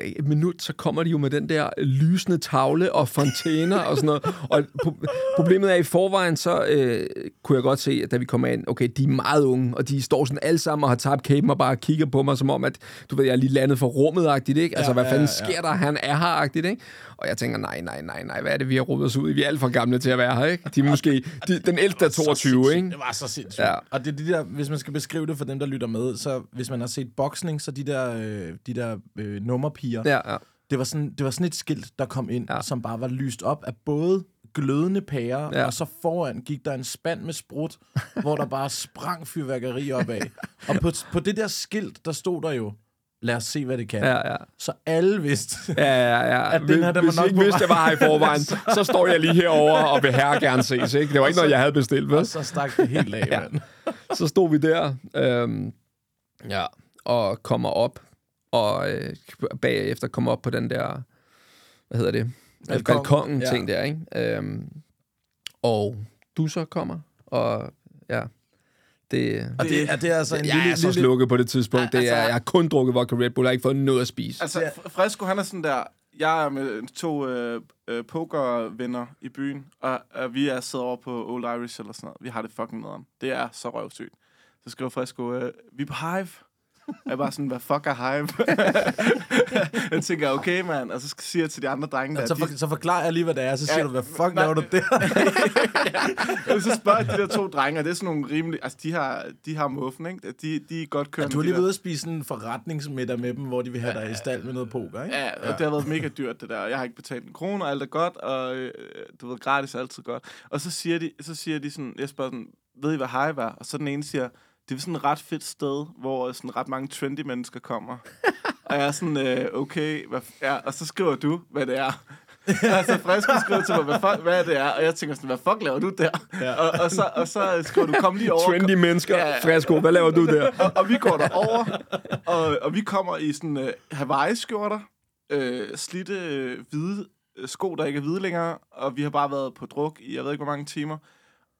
et minut, så kommer de jo med den der lysende tavle og fontæner og sådan noget. Og pro- problemet er, i forvejen, så øh, kunne jeg godt se, at da vi kommer ind, okay, de er meget unge, og de står sådan alle sammen og har tabt kæben og bare kigger på mig, som om, at du ved, jeg er lige landet for rummet-agtigt, ikke? Altså, Ja, hvad ja, fanden ja. sker der? Han er her-agtigt, ikke? Og jeg tænker, nej, nej, nej, nej, hvad er det, vi har rodet os ud i? Vi er alt for gamle til at være her, ikke? De er måske, de, den ældste er 22, ikke? Det var så sindssygt. Ja. Og det er de der, hvis man skal beskrive det for dem, der lytter med, så hvis man har set boksning, så de der, øh, de der øh, nummerpiger, Ja, ja. det, var sådan, det var sådan et skilt, der kom ind, ja. Som bare var lyst op af både glødende pærer, ja. Og så foran gik der en spand med sprut, hvor der bare sprang fyrværkeri op af. Og på, på det der skilt, der stod der jo, lad os se, hvad det kan. Ja, ja. Så alle vidste, Ja, ja, ja. At den her, den Hvis var I nok ikke på vidste, jeg var her i forvejen, så står jeg lige herover og vil her gerne ses, ikke? Det var ikke noget, jeg havde bestilt, vel? og så stak det helt af, Ja. mand. Så stod vi der, øhm, ja, og kommer op, og øh, bagefter kommer op på den der, hvad hedder det? Balkon. Balkongen Ja. ting der, ikke? Øhm, og du så kommer, og ja, det... Og det, er, det er altså en jeg lille, er så lille, slukket på det tidspunkt. Det Altså- er, jeg har kun drukket vodka Red Bull, jeg har ikke fået noget at spise. Altså, Fr- Fresco, han er sådan der... Jeg er med to øh, øh, pokervenner i byen, og, og vi er siddet over på Old Irish eller sådan noget. Vi har det fucking nederen. Det er så røvsygt. Så skriver Fresco, øh, vi er på Hive. Jeg er bare sådan, hvad fuck er Hive? jeg tænker, okay, mand. Og så skal- siger jeg til de andre drenge, der, så, for, de, så forklarer jeg lige, hvad det er, så siger Ja, du, hvad fuck nej. laver du der? og så spørger de der to drenge, og det er sådan nogle rimelig... Altså, de har, de har muffen, ikke? De, de er godt Ja, kørende. du har de lige der. været ude at spise en forretningsmiddag med dem, hvor de vil have dig i stald med noget poker, ikke? Ja, og det har været mega dyrt, det der. Jeg har ikke betalt en krone, og alt er godt, og øh, du ved, gratis er altid godt. Og så siger de, så siger de sådan, jeg spørger sådan, ved I, hvad Hive er? Og så den ene siger, det er sådan et ret fedt sted, hvor sådan ret mange trendy mennesker kommer. og jeg er sådan, øh, okay, hvad, ja, og så skriver du, hvad det er. altså frisk skriver til mig, hvad, fuck, hvad det er, og jeg tænker sådan, hvad fuck laver du der? Ja. Og, og, så, og så skriver du, kom lige over. Trendy mennesker. Ja. Fresco, hvad laver du der? og, og vi går derover, og, og vi kommer i sådan uh, Hawaii-skjorter, øh, slitte øh, hvide øh, sko, der ikke er hvide længere, og vi har bare været på druk i, jeg ved ikke hvor mange timer.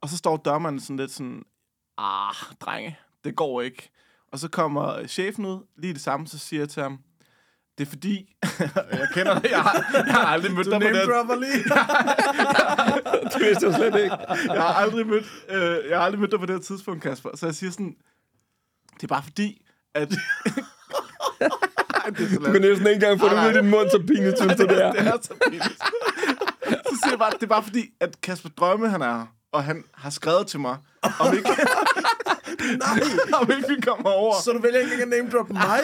Og så står dørmanden sådan lidt sådan, ah, drenge, det går ikke. Og så kommer chefen ud, lige det samme, så siger jeg til ham, det er fordi, jeg kender det, jeg har, jeg har aldrig mødt dig på det. dropper lige. Det vidste jeg slet ikke. Jeg har aldrig mødt, øh, jeg har aldrig mødt dig på det tidspunkt, Kasper. Så jeg siger sådan, det er bare fordi, at... Ej, det er så Du kan næsten ikke engang få det ud af din mund, så pinligt synes du, det er. det er så pinligt. så siger jeg bare, det er bare fordi, at Kasper Drømme, han er her, og han har skrevet til mig, om ikke, Nej, om ikke vi kommer over. så du vælger ikke at name drop mig?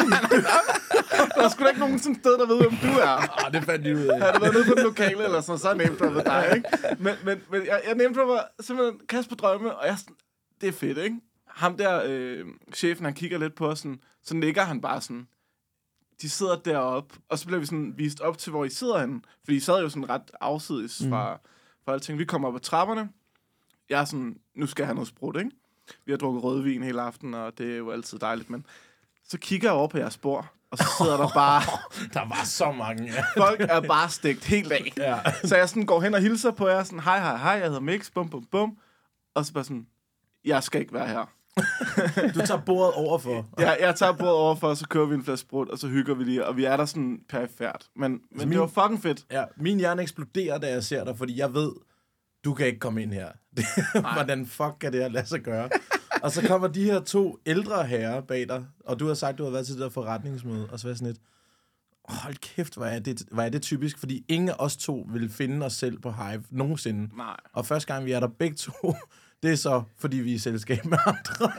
Der er sgu da ikke nogen sådan sted, der ved, hvem du er. Ah, det fandt de ud af. Havde du været nede på den lokale eller sådan så har jeg name dig, ikke? Men, men, men jeg, jeg name simpelthen Kasper Drømme, og jeg sådan, det er fedt, ikke? Ham der, øh, chefen, han kigger lidt på os, sådan, så nikker han bare sådan, de sidder deroppe, og så bliver vi sådan vist op til, hvor I sidder henne. Fordi I sad jo sådan ret afsides fra, fra alting. Vi kommer op ad trapperne. Jeg er sådan, nu skal jeg have noget sprut, ikke? Vi har drukket rødvin hele aften, og det er jo altid dejligt, men så kigger jeg over på jeres bord, og så sidder der bare, Der var så mange, ja. folk er bare stegt helt af. ja. Så jeg sådan går hen og hilser på jer, sådan, hej, hej, hej, jeg hedder Mix, bum, bum, bum. Og så bare sådan, jeg skal ikke være her. Du tager bordet overfor. Jeg, jeg tager bordet overfor, og så kører vi en flaske sprut, og så hygger vi lige, og vi er der sådan perifært. Men, men min- det var fucking fedt. Ja, min hjerne eksploderer, da jeg ser dig, fordi jeg ved, du kan ikke komme ind her. Hvordan fuck kan det her lade sig gøre? og så kommer de her to ældre herrer bag dig, og du har sagt, du har været til det der forretningsmøde, og så var sådan lidt, hold kæft, hvor er, det, hvor er det typisk, fordi ingen af os to vil finde os selv på Hive nogensinde. Nej. Og første gang, vi er der begge to, det er så, fordi vi er i selskab med andre.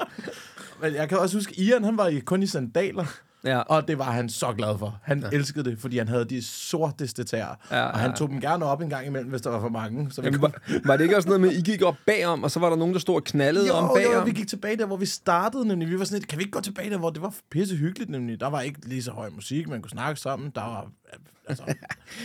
Men jeg kan også huske, Ian, han var kun i sandaler. Ja. Og det var han så glad for. Han ja. elskede det, fordi han havde de sorteste tæer. Ja, Ja, og han tog dem gerne op en gang imellem, hvis der var for mange. Så vi Jamen, kunne... var, var det ikke også noget med, at I gik op bagom, og så var der nogen, der stod og knaldede Jo, om jo, bagom? vi gik tilbage der, hvor vi startede nemlig. Vi var sådan lidt, kan vi ikke gå tilbage der, hvor det var pisse hyggeligt nemlig. Der var ikke lige så høj musik, man kunne snakke sammen. Der var, altså,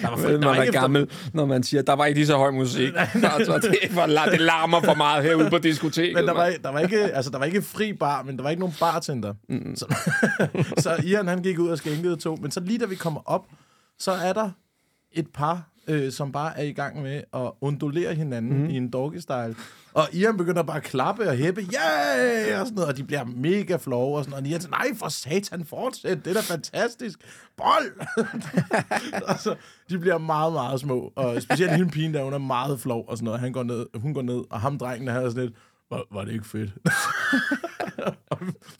der var, der man er ikke efter- gammel, når man siger, der var ikke lige så høj musik. altså, det, var, det larmer for meget herude på diskoteket. Men der var, der, var ikke, altså, der var ikke fri bar, men der var ikke nogen bartender. Mm. Så, så Ian, han gik ud og skænkede to. Men så lige da vi kommer op, så er der et par, øh, som bare er i gang med at undulere hinanden mm. i en doggy-style. Og Ian begynder bare at klappe og hæppe, yeah! og sådan noget, og de bliver mega flove og sådan noget. Og Ian siger, nej, for satan, fortsæt, det er da fantastisk. Bold! altså, de bliver meget, meget små. Og specielt hende pigen der, hun er meget flov og sådan noget. Han går ned, hun går ned, og ham drengen der havde sådan lidt, var, var det ikke fedt?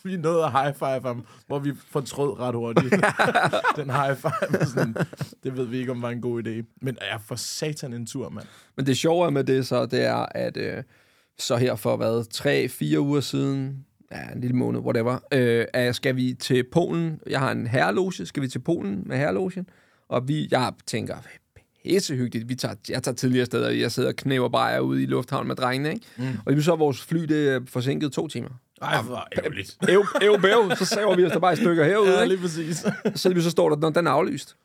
vi nåede at high five ham, hvor vi fortrød ret hurtigt. Den high five, var sådan, det ved vi ikke, om var en god idé. Men er for satan en tur, mand. Men det sjove med det så, det er, at øh, så her for hvad, tre, fire uger siden, ja, en lille måned, whatever, øh, er, skal vi til Polen. Jeg har en herreloge, skal vi til Polen med herrelogen. Og vi, jeg tænker, pissehyggeligt. Vi tager, jeg tager tidligere steder, jeg sidder og knæver bare ude i lufthavnen med drengene, ikke? Mm. Og lige så vores fly, det er forsinket to timer. Ej, hvor ærgerligt. Ev, ev, bæv, så saver vi os der bare i stykker herude, Ja, ikke? lige præcis. Så lige så står der, når den er aflyst.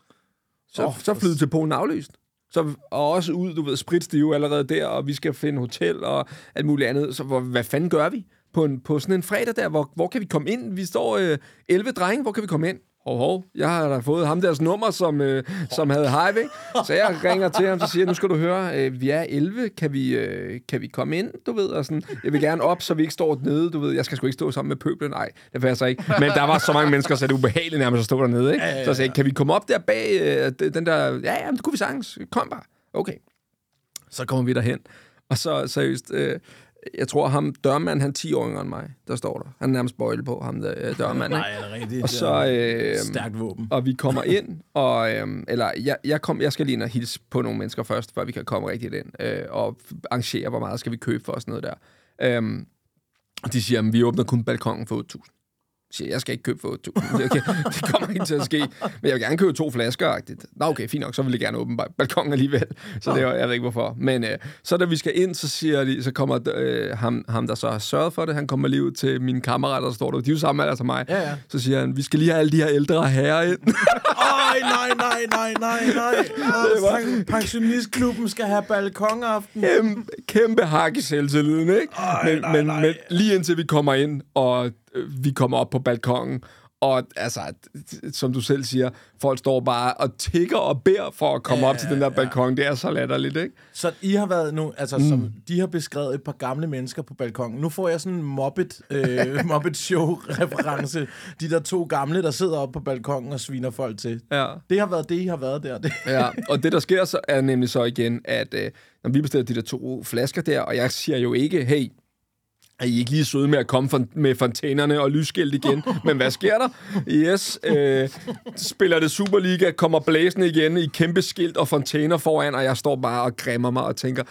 Så, oh, så flyder til Polen aflyst. Så, og også ud, du ved, spritstive allerede der, og vi skal finde hotel og alt muligt andet. Så hvor, hvad fanden gør vi på, en, på sådan en fredag der? Hvor, hvor kan vi komme ind? Vi står øh, 11 drenge, hvor kan vi komme ind? Hov, hov, jeg har da fået ham deres nummer, som, øh, som havde ikke? Så jeg ringer til ham, så siger nu skal du høre, øh, vi er 11, kan vi, øh, kan vi komme ind, du ved, og sådan, jeg vil gerne op, så vi ikke står nede, du ved, jeg skal sgu ikke stå sammen med pøblen, nej, det passer ikke. Men der var så mange mennesker, så det er ubehageligt nærmest at stå dernede, ikke? Så jeg sagde, kan vi komme op der bag øh, den der, ja, ja, det kunne vi sagtens, kom bare. Okay. Så kommer vi derhen, og så seriøst, øh, jeg tror ham, dørmand, han er 10 år yngre end mig, der står der. Han er nærmest bøjle på, ham der øh, dørmand? Nej, er det rigtigt? Og så, øh, Stærkt våben. og vi kommer ind, og, øhm, eller jeg, jeg, kom, jeg skal lige ind og hilse på nogle mennesker først, før vi kan komme rigtigt ind, øh, og arrangere, hvor meget skal vi købe for sådan noget der. Og de siger, at vi åbner kun balkongen for 8.000. Jeg siger, jeg skal ikke købe for 8.000. Okay, det kommer ikke til at ske. Men jeg vil gerne købe to flasker. -agtigt. Nå, okay, fint nok, så vil jeg gerne åbne ba- balkongen alligevel. Så det var, jeg ved ikke hvorfor. Men øh, så da vi skal ind, så siger de, så kommer øh, ham, ham, der så har sørget for det, han kommer lige ud til mine kammerater, der står der. De er jo samme alder som mig. Ja, ja. Så siger han, vi skal lige have alle de her ældre herrer ind. Ej, nej, nej, nej, nej, nej. Åh, Pensionistklubben skal have balkonaften. kæmpe, kæmpe hak i selvtilliden, ikke? Ej, men, nej, men, nej. men lige indtil vi kommer ind, og vi kommer op på balkongen, Og altså, som du selv siger, folk står bare og tigger og beder for at komme Ja, op til den der balkon. Det er så latterligt, ikke? Så I har været nu, altså mm. som de har beskrevet et par gamle mennesker på balkongen. Nu får jeg sådan en Muppet, øh, Muppet Show-reference. De der to gamle, der sidder oppe på balkongen og sviner folk til. Ja. Det har været det, I har været der. Ja, og det der sker så er nemlig så igen, at øh, når vi bestiller de der to flasker der, og jeg siger jo ikke, hey, er I ikke lige søde med at komme med fontænerne og lysskilt igen? Men hvad sker der? Yes, øh, spiller det Superliga, kommer blæsende igen i kæmpe skilt og fontæner foran, og jeg står bare og græmmer mig og tænker,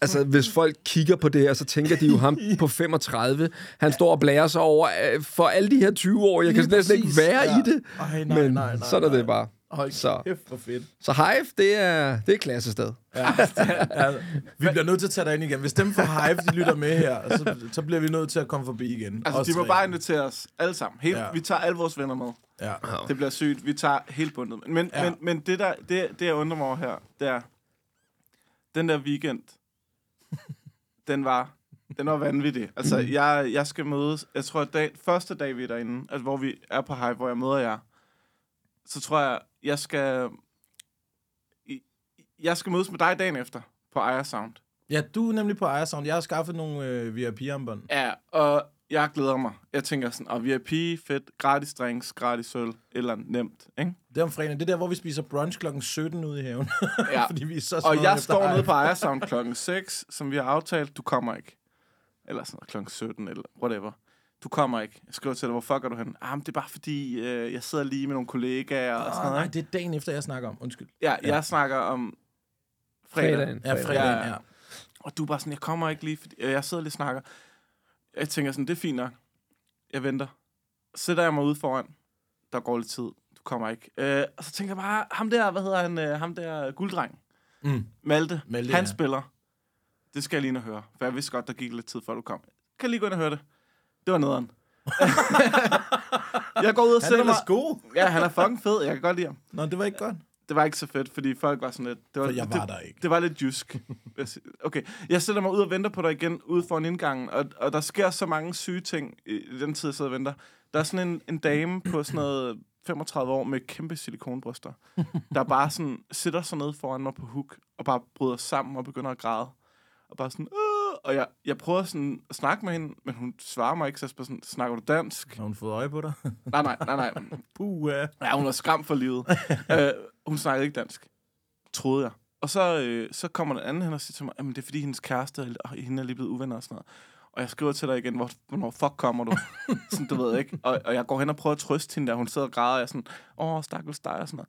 Altså, hvis folk kigger på det her, så tænker de jo ham på 35. Han står og blærer sig over øh, for alle de her 20 år. Jeg kan næsten ikke være ja. i det. Ej, nej, Men nej, nej, sådan er det bare. Hold Så. kæft, hvor fedt. Så Hive, det er, det er et klassested. Ja, ja, vi bliver nødt til at tage dig ind igen. Hvis dem fra Hive, de lytter med her, så, så bliver vi nødt til at komme forbi igen. Altså, Os de må tre. bare invitere os alle sammen. Helt, Ja. Vi tager alle vores venner med. Ja. Det bliver sygt. Vi tager helt bundet. Men, Ja. ja. men, men det, der, det, det, jeg undrer mig over her, det er, den der weekend, den var, den var vanvittig. Altså, jeg, jeg skal mødes, jeg tror, at dag, første dag, vi er derinde, altså, hvor vi er på Hive, hvor jeg møder jer, så tror jeg, jeg skal, jeg skal mødes med dig dagen efter på Aya Sound. ja, du er nemlig på Ejersound. Jeg har skaffet nogle øh, VIP-armbånd. Ja, og jeg glæder mig. Jeg tænker sådan, og VIP, fedt, gratis drinks, gratis øl, eller nemt, ikke? Det er om fredagen. Det er der, hvor vi spiser brunch klokken 17 ude i haven. Ja. Fordi vi er så Og jeg står nede på Ejersound klokken 6, som vi har aftalt. Du kommer ikke. Eller sådan noget, klokken 17, eller whatever. Du kommer ikke. Jeg skriver til dig, hvor fuck er du hen? Ah, men det er bare fordi, øh, jeg sidder lige med nogle kollegaer og sådan Ah, noget. nej, det er dagen efter, jeg snakker om. Undskyld. Ja, jeg snakker om fredag. Fredagen. Ja, fredagen, Ja. ja. Og du er bare sådan, jeg kommer ikke lige, fordi øh, jeg sidder lige og snakker. Jeg tænker sådan, det er fint nok. Jeg venter. Sætter jeg mig ude foran. Der går lidt tid. Du kommer ikke. Øh, og så tænker jeg bare, ham der, hvad hedder han, øh, ham der gulddreng. Mm. Malte, Malte, han ja. spiller. Det skal jeg lige ind og høre. For jeg vidste godt, der gik lidt tid, før du kom. Kan jeg lige gå ind og høre det? Det var nederen. jeg går ud og Han er mig... Ja, han er fucking fed. Jeg kan godt lide ham. Nå, det var ikke godt. Det var ikke så fedt, fordi folk var sådan lidt... Det var, For jeg var det, der ikke. Det var lidt jysk. Okay, jeg sætter mig ud og venter på dig igen, ude foran indgangen, og, og der sker så mange syge ting i, den tid, jeg sidder og venter. Der er sådan en, en dame på sådan noget 35 år med kæmpe silikonbryster, der bare sådan sidder så nede foran mig på hook, og bare bryder sammen og begynder at græde. Og bare sådan, Åh! Og jeg, jeg prøver sådan at snakke med hende, men hun svarer mig ikke, så jeg spørger sådan, snakker du dansk? Har hun fået øje på dig? Nej, nej, nej, nej. Puh, ja. Ja, hun var skræmt for livet. øh, hun snakkede ikke dansk. Troede jeg. Og så, øh, så kommer den anden hen og siger til mig, at det er fordi hendes kæreste og og hende er lige blevet uvenner og sådan noget. Og jeg skriver til dig igen, hvor, hvornår fuck kommer du? sådan, du ved ikke. Og, og jeg går hen og prøver at trøste hende, der hun sidder og græder, og jeg er sådan, åh, stakkels dig og sådan noget.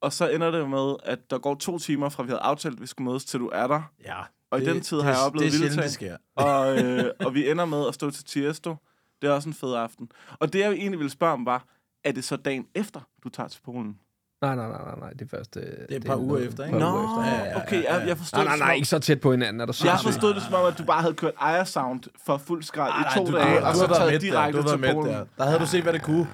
Og så ender det med, at der går to timer fra, vi havde aftalt, at vi skulle mødes, til du er der. Ja. Og i den tid har jeg oplevet Det det sker. Og, øh, og vi ender med at stå til Tiesto. Det er også en fed aften. Og det, jeg egentlig ville spørge om, var, er det så dagen efter, du tager til Polen? Nej, nej, nej, nej, nej. Det er først... Det er et par uger efter, ikke? Nå. uger efter. Ja, ja, ja, okay, jeg, jeg forstod Nej, nej, nej, om- ikke så tæt på hinanden. Er der Jeg forstod det som om, at du bare havde kørt Aya Sound for fuld skrald i to du, dage, du, og så taget direkte til Polen. der. Der havde du set, hvad det kunne.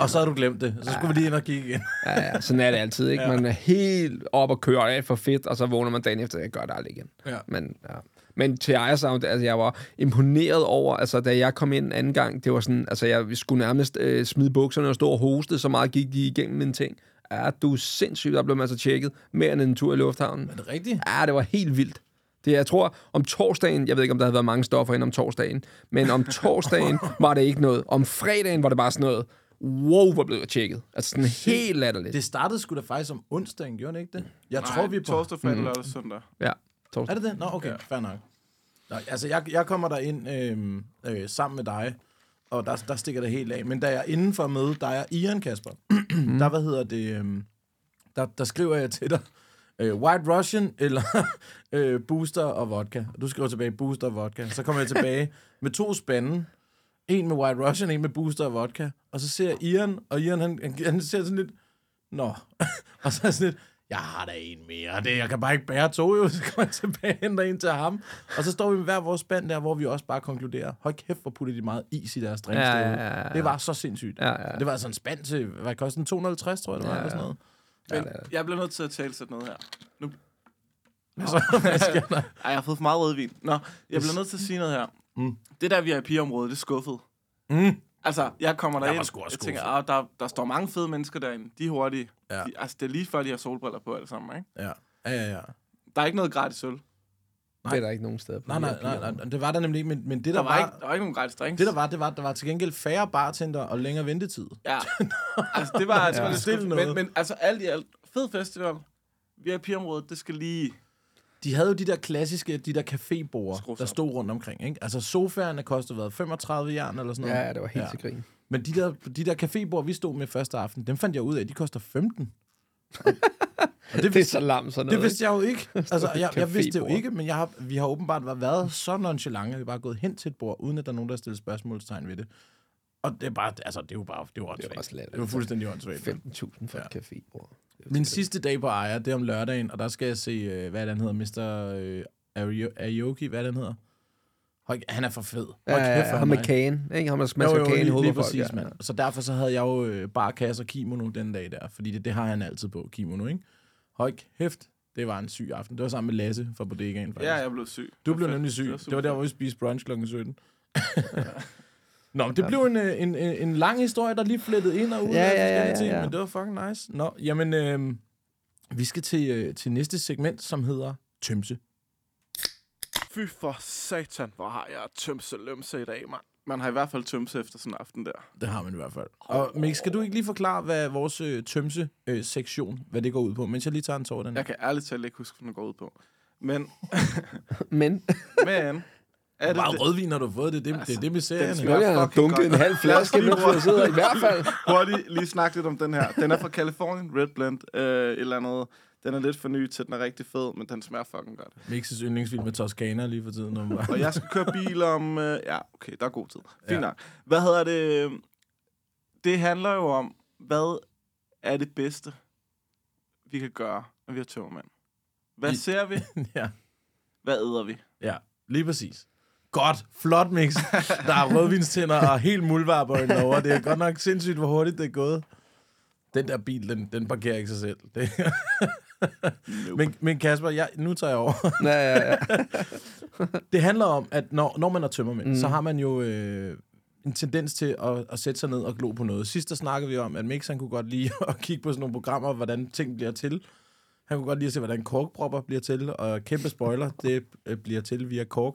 Og så har du glemt det. Så skulle vi lige ind og kigge igen. Ja, ja, sådan er det altid, ikke? Man er helt op og kører af for fedt, og så vågner man dagen efter, jeg gør det aldrig igen. Ja. Men, ja. Men til Ejersound, altså jeg var imponeret over, altså da jeg kom ind anden gang, det var sådan, altså jeg skulle nærmest øh, smide bukserne og stå og hoste, så meget gik de igennem mine ting. Ja, du er sindssygt, der blev man så tjekket mere end en tur i lufthavnen. Er det rigtigt? Ja, det var helt vildt. Det, jeg tror, om torsdagen, jeg ved ikke, om der havde været mange stoffer ind om torsdagen, men om torsdagen var det ikke noget. Om fredagen var det bare sådan noget, wow, hvor blev jeg tjekket. Altså sådan helt latterligt. Det startede sgu da faktisk om onsdagen, gjorde det ikke det? Jeg Nej, tror, vi er på... torsdag, fredag, lørdag, søndag. Ja, Er torsdag. det det? Nå, okay, ja. fair nok. Nå, altså, jeg, jeg kommer der ind øh, øh, sammen med dig, og der, der stikker det helt af. Men da jeg er inden for at møde dig og Ian, Kasper, der, hvad hedder det, øh, der, der skriver jeg til dig, øh, White Russian eller øh, Booster og vodka. Du skriver tilbage, Booster og vodka. Så kommer jeg tilbage med to spande. En med White Russian, en med Booster og vodka. Og så ser Ian, og Ian, han, han, han ser sådan lidt, Nå. og så er sådan lidt, jeg har da en mere. Det, jeg kan bare ikke bære to, jo. Så kommer jeg tilbage og henter en til ham. Og så står vi med hver vores spand der, hvor vi også bare konkluderer, hold kæft, hvor putter de meget is i deres drinks. Ja, derude." ja, ja, ja. Det var så sindssygt. Ja, ja. Det var altså en spand til, hvad kostede den? 250, tror jeg, det var, Ja, eller sådan ja. noget. Men det. jeg bliver nødt til at tale sådan noget her. Nu, Så, hvad sker der? ej, jeg har fået for meget rødvin. Nå, jeg bliver nødt til at sige noget her. Mm. Det der VIP-område, det er skuffet. Mm. Altså, jeg kommer Jeg derind, var sgu også jeg tænker, ah, der, der står mange fede mennesker derinde. De er hurtige. Ja. De, altså, det er lige før, de har solbriller på alle sammen, ikke? Ja, ja, ja. ja. Der er ikke noget gratis øl. Det er der ikke nogen steder. på Nej, nej, nej, nej, det var der nemlig ikke, men, men det, der, Der var, var, ikke, der var ikke nogen gratis drinks. det, der var, det var, der var til gengæld færre bartender og længere ventetid. Ja. altså, det var altså Ja. noget. Men, men altså, alt i alt, fed festival. VIP-området, det skal lige... De havde jo de der klassiske, de der cafébord, der stod rundt omkring. Ikke? Altså sofaerne kostede hvad, 35 jern eller sådan noget. Ja, ja, det var helt Ja. til grin. Men de der, de der cafébord, vi stod med første aften, dem fandt jeg ud af, de koster 15. Og, og det, Det er vidste, så lam sådan det noget. vidste jeg jo ikke. Altså, jeg, jeg vidste det jo ikke, men jeg har, vi har åbenbart været- været så nonchalante, at vi bare er gået hen til et bord, uden at der er nogen, der har stillet spørgsmålstegn ved det. Og det er bare, altså, det er jo bare, det var Det var også åndssvagt. latterligt. Det var fuldstændig åndssvagt. 15.000 for et cafébord. Det Min sidste dag på Ejer, det er om lørdagen, og der skal jeg se, øh, hvad det, han hedder, Mr. Øh, Ario- Aoki, hvad det, han hedder? Høj, han er for fed. Kæft, Ja, hvor ham han med er- kagen, ikke? Ham, der Jo, smasker jo, kagen i hovedet lige på folk. præcis, ja. mand. Så derfor så havde jeg jo øh, bare kasse og kimono den dag der, fordi det, det har han altid på, kimono, ikke? Høj, hæft, det var en syg aften. Det var sammen med Lasse fra Bodegaen, faktisk. Ja, jeg blev syg. Du Det blev nemlig syg. var Det var der, hvor vi spiste brunch kl. 17. Nå, men det blev en, øh, en, en, en lang historie, der lige flettede ind og ud Ja, af ja, ja, forskellige ja, ting, ja. men det var fucking nice. Nå, jamen, øh, vi skal til, øh, til næste segment, som hedder Tømse. Fy for satan, hvor har jeg tømse lømse i dag, mand. Man har i hvert fald tømse efter sådan en aften der. Det har man i hvert fald. Og Mik, skal du ikke lige forklare, hvad vores øh, Tømse-sektion, hvad det går ud på, mens jeg lige tager en tår den? Jeg kan ærligt talt ikke huske, hvad den går ud på. Men, Men, men... Er det meget det? rødvin har du fået? Det er det, det, er det med serien. jeg har dunket en halv flaske, mens jeg sidder i hvert fald. Hurtigt lige snakke lidt om den her. Den er fra Californien, Red Blend, øh, et eller andet. Den er lidt for ny til, den er rigtig fed, men den smager fucking godt. Mixes yndlingsfilm med Toscana lige for tiden. Om, Og jeg skal køre bil om... Øh, ja, okay, der er god tid. Fint Ja. ja. nok. Hvad hedder det? Det handler jo om, hvad er det bedste, vi kan gøre, når vi har tømmermænd? Hvad I- ser vi? ja, Hvad æder vi? ja, lige præcis. Godt, flot mix. Der er rødvinstænder og helt muldvarper over. Det er godt nok sindssygt, hvor hurtigt det er gået. Den der bil, den, den parkerer ikke sig selv. Det. men, men Kasper, jeg, nu tager jeg over. Ja, ja, ja. Det handler om, at når, når man er tømmermænd, mm. så har man jo øh, en tendens til at, at sætte sig ned og glo på noget. Sidst der snakkede vi om, at Mix han kunne godt lide at kigge på sådan nogle programmer, hvordan ting bliver til. Han kunne godt lide at se, hvordan korkpropper bliver til, og kæmpe spoiler, det øh, bliver til via kork.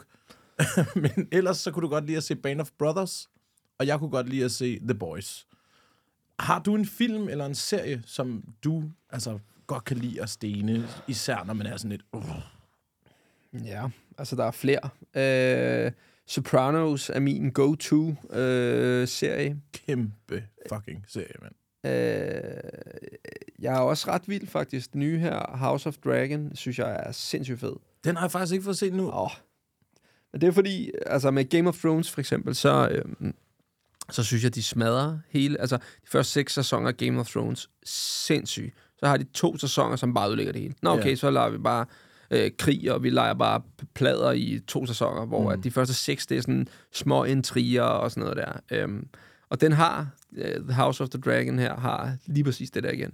Men ellers så kunne du godt lide at se Band of Brothers, og jeg kunne godt lide at se The Boys. Har du en film eller en serie, som du altså, godt kan lide at stene, især når man er sådan lidt... Uh, Ja, altså der er flere. Øh, Sopranos er min go-to-serie. kæmpe fucking serie, mand. Øh, jeg er også ret vild faktisk. Den nye her, House of Dragon, synes jeg er sindssygt fed. Den har jeg faktisk ikke fået set nu. Åh. Det er fordi, altså med Game of Thrones for eksempel, så, øhm, så synes jeg, de smadrer hele, altså de første seks sæsoner af Game of Thrones, sindssygt. Så har de to sæsoner, som bare ødelægger det hele. Nå okay, Ja. ja. så lader vi bare øh, krig, og vi leger bare plader i to sæsoner, hvor mm. at de første seks, det er sådan små intriger og sådan noget der. Øhm, og den har, øh, The House of the Dragon her, har lige præcis det der igen.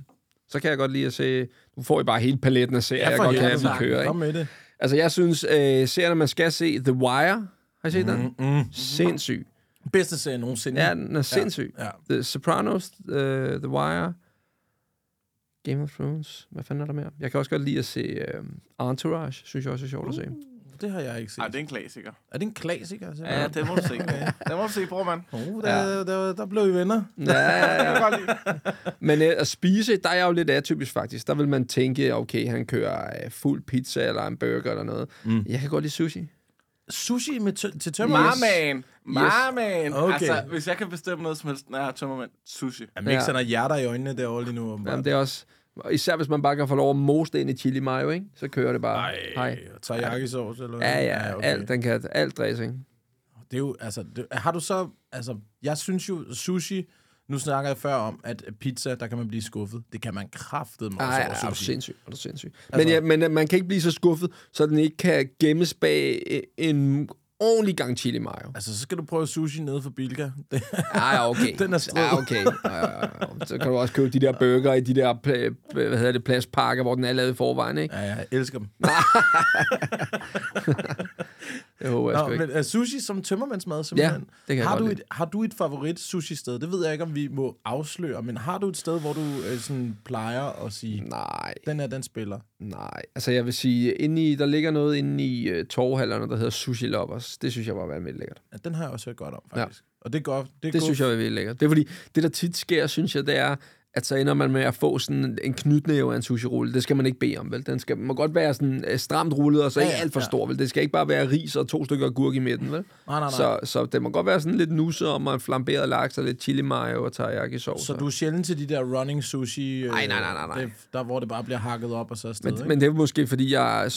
Så kan jeg godt lide at se, nu får I bare hele paletten af serier, jeg godt kan have, vi kører, ikke? Kom med det. Altså, jeg synes, øh, serierne, man skal se, The Wire, har I set den? Mm. Sindssyg. Bedste serie nogensinde. Ja, den er sindssyg. Ja. The Sopranos, uh, The Wire, Game of Thrones. Hvad fanden er der mere? Jeg kan også godt lide at se uh, Entourage, synes jeg også er sjovt at se. Det har jeg ikke set. Ej, det er en klassiker. Er det en klassiker? Altså? Ja, den må du se. Den må du se, bror, mand. Oh, der, ja. der, der blev I venner. Ja, ja, ja. Men uh, at spise, der er jeg jo lidt atypisk faktisk. Der vil man tænke, okay, han kører uh, fuld pizza eller en burger eller noget. Mm. Jeg kan godt lide sushi. Sushi med tø- til tømmer. Marman! Marman! Okay. Altså, hvis jeg kan bestemme noget som helst, når jeg har tømmermænd, sushi. Jamen, ikke Ja. sådan hjerter i øjnene derovre lige nu. Jamen, Jamen, det er også... Især hvis man bare kan få lov at mose det ind i chili mayo, ikke? Så kører det bare. Ej, Hej. teriyaki sauce eller hvad? Ja, ja, okay. alt, den kan, alt dressing. Det er jo, altså, det, har du så, altså, jeg synes jo, sushi, nu snakker jeg før om, at pizza, der kan man blive skuffet. Det kan man kraftedeme også Nej, over er du sindssyg. Er du sindssyg. Altså- Men, ja, men øh, man kan ikke blive så skuffet, så den ikke kan gemmes bag øh, en ordentlig gang chili mayo. Altså, så skal du prøve sushi nede for Bilka. Det, Ja, ja, okay. Den er strid. Ja, okay. Ja, ja, ja. Så kan du også købe de der burger i de der hvad hedder det, plastpakker, hvor den er lavet i forvejen, ikke? ja, jeg elsker dem. Det håber jeg Nå, sgu ikke. men uh, sushi som tømmermandsmad, simpelthen. det kan har, du lide. et, har du et favorit sushi-sted? Det ved jeg ikke, om vi må afsløre, men har du et sted, hvor du øh, sådan plejer at sige, Nej, den er den spiller? nej. Altså jeg vil sige, inde i, der ligger noget inde i uh, torvhallerne, der hedder Sushi Lovers. Det synes jeg var vanvittigt lækkert. Ja, den har jeg også hørt godt om, faktisk. Ja. Og det er godt. Det, er Det godt. synes jeg er virkelig lækkert. Det er fordi, det der tit sker, synes jeg, det er, at så ender man med at få sådan en knytnæve af en sushi-rulle. Det skal man ikke bede om, vel? Den skal, må godt være sådan øh, stramt rullet, og så Ja, ikke alt for ja. stor, vel? Det skal ikke bare være ris og to stykker agurk i midten, vel? Nej, nej, nej. Så, så det må godt være sådan lidt nusset om en flamberet laks og lidt chili mayo og teriyaki sovs. Så du er sjældent til de der running sushi, øh, Nej, nej, nej, nej, nej. Det, der hvor det bare bliver hakket op og så afsted, men, ikke? men det er måske, fordi jeg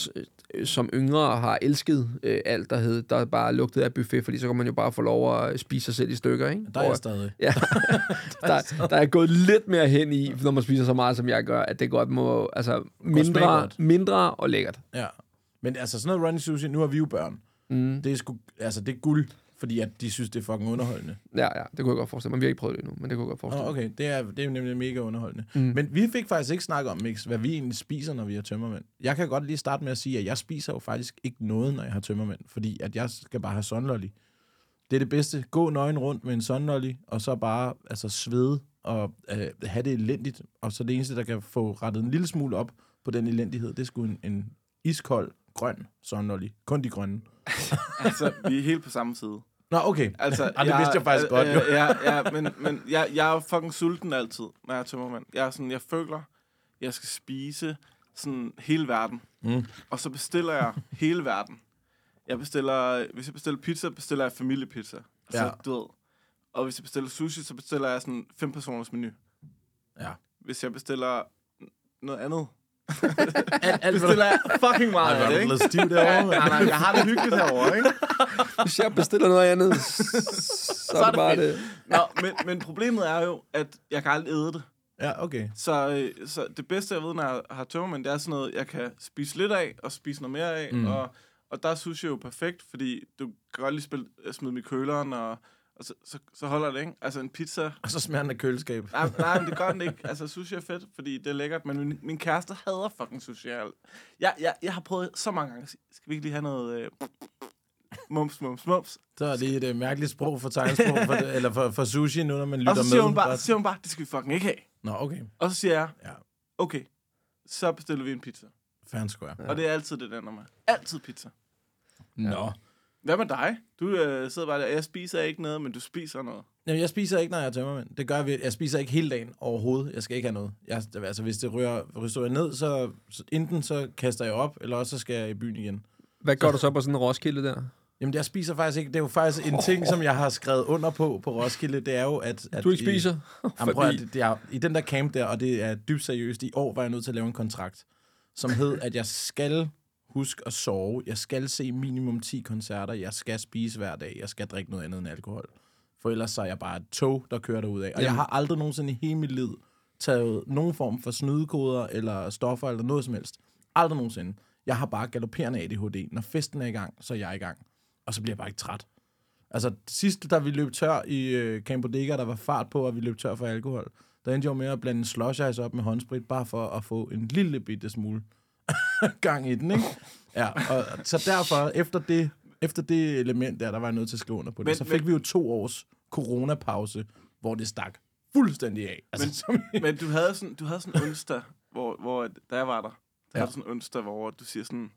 som yngre har elsket øh, alt, der hed, der bare lugtede af buffet, fordi så kan man jo bare få lov at spise sig selv i stykker, ikke? der er jeg stadig. Ja, der, der er gået lidt mere hen i, når man spiser så meget, som jeg gør, at det godt må, altså mindre, mindre og lækkert. Ja. Men altså sådan noget running sushi, nu har vi jo børn. Mm. Det er sgu, altså det er guld, fordi at de synes, det er fucking underholdende. Ja, ja, det kunne jeg godt forestille mig. Men vi har ikke prøvet det endnu, men det kunne jeg godt forestille Oh, mig. okay, det er, det er nemlig mega underholdende. Mm. Men vi fik faktisk ikke snakket om, Mix, hvad vi egentlig spiser, når vi har tømmermænd. Jeg kan godt lige starte med at sige, at jeg spiser jo faktisk ikke noget, når jeg har tømmermænd, fordi at jeg skal bare have sunlolly. Det er det bedste. Gå nøgen rundt med en sunlolly, og så bare altså, svede og øh, have det elendigt. Og så det eneste, der kan få rettet en lille smule op på den elendighed, det er sgu en, en iskold, grøn sunlolly. Kun de grønne. Altså, vi er helt på samme side. Nå, okay. Altså, Ej, det vidste jeg faktisk godt, jo. Øh, ja, ja, men, men jeg, jeg er fucking sulten altid, når jeg er tømmermand. Jeg er sådan, jeg føler, jeg skal spise sådan hele verden. Mm. Og så bestiller jeg hele verden. Jeg bestiller, hvis jeg bestiller pizza, bestiller jeg familiepizza. Så, Ja. du ved. Og hvis jeg bestiller sushi, så bestiller jeg sådan fem personers menu. Ja. Hvis jeg bestiller noget andet, Alt, alt, bestiller jeg fucking meget af det, ikke? blevet stiv derovre. Nej, nej, jeg har det hyggeligt herovre, ikke? Hvis jeg bestiller noget andet, så, så er det bare fedt. det. Nå, men, men problemet er jo, at jeg kan aldrig æde det. Ja, okay. Så, øh, så det bedste, jeg ved, når jeg har tømmermænd, det er sådan noget, jeg kan spise lidt af, og spise noget mere af. Mm. Og, og der er sushi jo perfekt, fordi du kan godt lige spille, smide dem i køleren, og, og så, så, så holder det, ikke? Altså en pizza... Og så smager den af køleskab. Nej, nej, men det gør den ikke. Altså, sushi er fedt, fordi det er lækkert, men min, min kæreste hader fucking sushi. Jeg, jeg, jeg, har prøvet så mange gange. Skal vi ikke lige have noget... Øh, mums, mums, mums. Så er det et uh, mærkeligt sprog for tegnsprog, for, eller for, for sushi, nu når man lytter Og så med. siger hun bare, så siger hun bare, det skal vi fucking ikke have. Nå, okay. Og så siger jeg, Ja. okay, så bestiller vi en pizza. Fair square. Ja. Og det er altid det, der ender med. Altid pizza. Nå. Hvad med dig? Du øh, sidder bare der, jeg spiser ikke noget, men du spiser noget. Jamen, jeg spiser ikke, når jeg er tømmermænd. Det gør jeg, jeg spiser ikke hele dagen overhovedet. Jeg skal ikke have noget. Jeg, altså, hvis det rører, hvis det rører ned, så, så enten så kaster jeg op, eller også så skal jeg i byen igen. Hvad gør du så på sådan en Roskilde der? Jamen, jeg spiser faktisk ikke. Det er jo faktisk en ting, som jeg har skrevet under på på Roskilde. Det er jo, at... at Du ikke i- spiser? Jamen, prøv, at, det, det er, I den der camp der, og det er dybt seriøst, i år var jeg nødt til at lave en kontrakt, som hed, at jeg skal huske at sove, jeg skal se minimum 10 koncerter, jeg skal spise hver dag, jeg skal drikke noget andet end alkohol. For ellers så er jeg bare et tog, der kører derud af. Og jeg har aldrig nogensinde i hele mit liv taget nogen form for snydekoder, eller stoffer, eller noget som helst. Aldrig nogensinde. Jeg har bare galopperende ADHD. Når festen er i gang, så er jeg i gang. Og så bliver jeg bare ikke træt. Altså, sidst, da vi løb tør i øh, Camp Bodega, der var fart på, og vi løb tør for alkohol, der endte jeg jo med at blande slush ice op med håndsprit, bare for at få en lille bitte smule gang i den, ikke? Ja, og så derfor, efter det, efter det element der, der var jeg nødt til at skrive under på det. Men- så fik men- vi jo to års coronapause, hvor det stak fuldstændig af. Altså, Men- som, Men du havde sådan, du havde sådan en onsdag, hvor, hvor da jeg var der, der Ja. havde sådan en onsdag, hvor du siger sådan,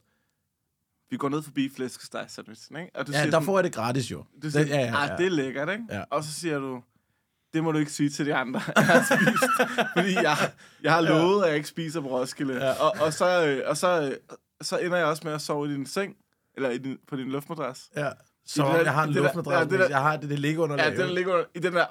vi går ned forbi flæskesteg sandwichen, ikke? Og du ja, siger der sådan, får jeg det gratis jo. du siger, det, ja, ja, ah, ja. det er lækkert, ikke? Ja. Og så siger du, det må du ikke sige til de andre, jeg har spist. fordi jeg, jeg har lovet, at jeg ikke spiser på Roskilde. Ja. Og, og, så, øh, og så, øh, så ender jeg også med at sove i din seng, eller i din, på din luftmadras. ja. Så der- jeg har en luftmadras, ja, det der- jeg har det, det ligger under Ja, den ligger i den der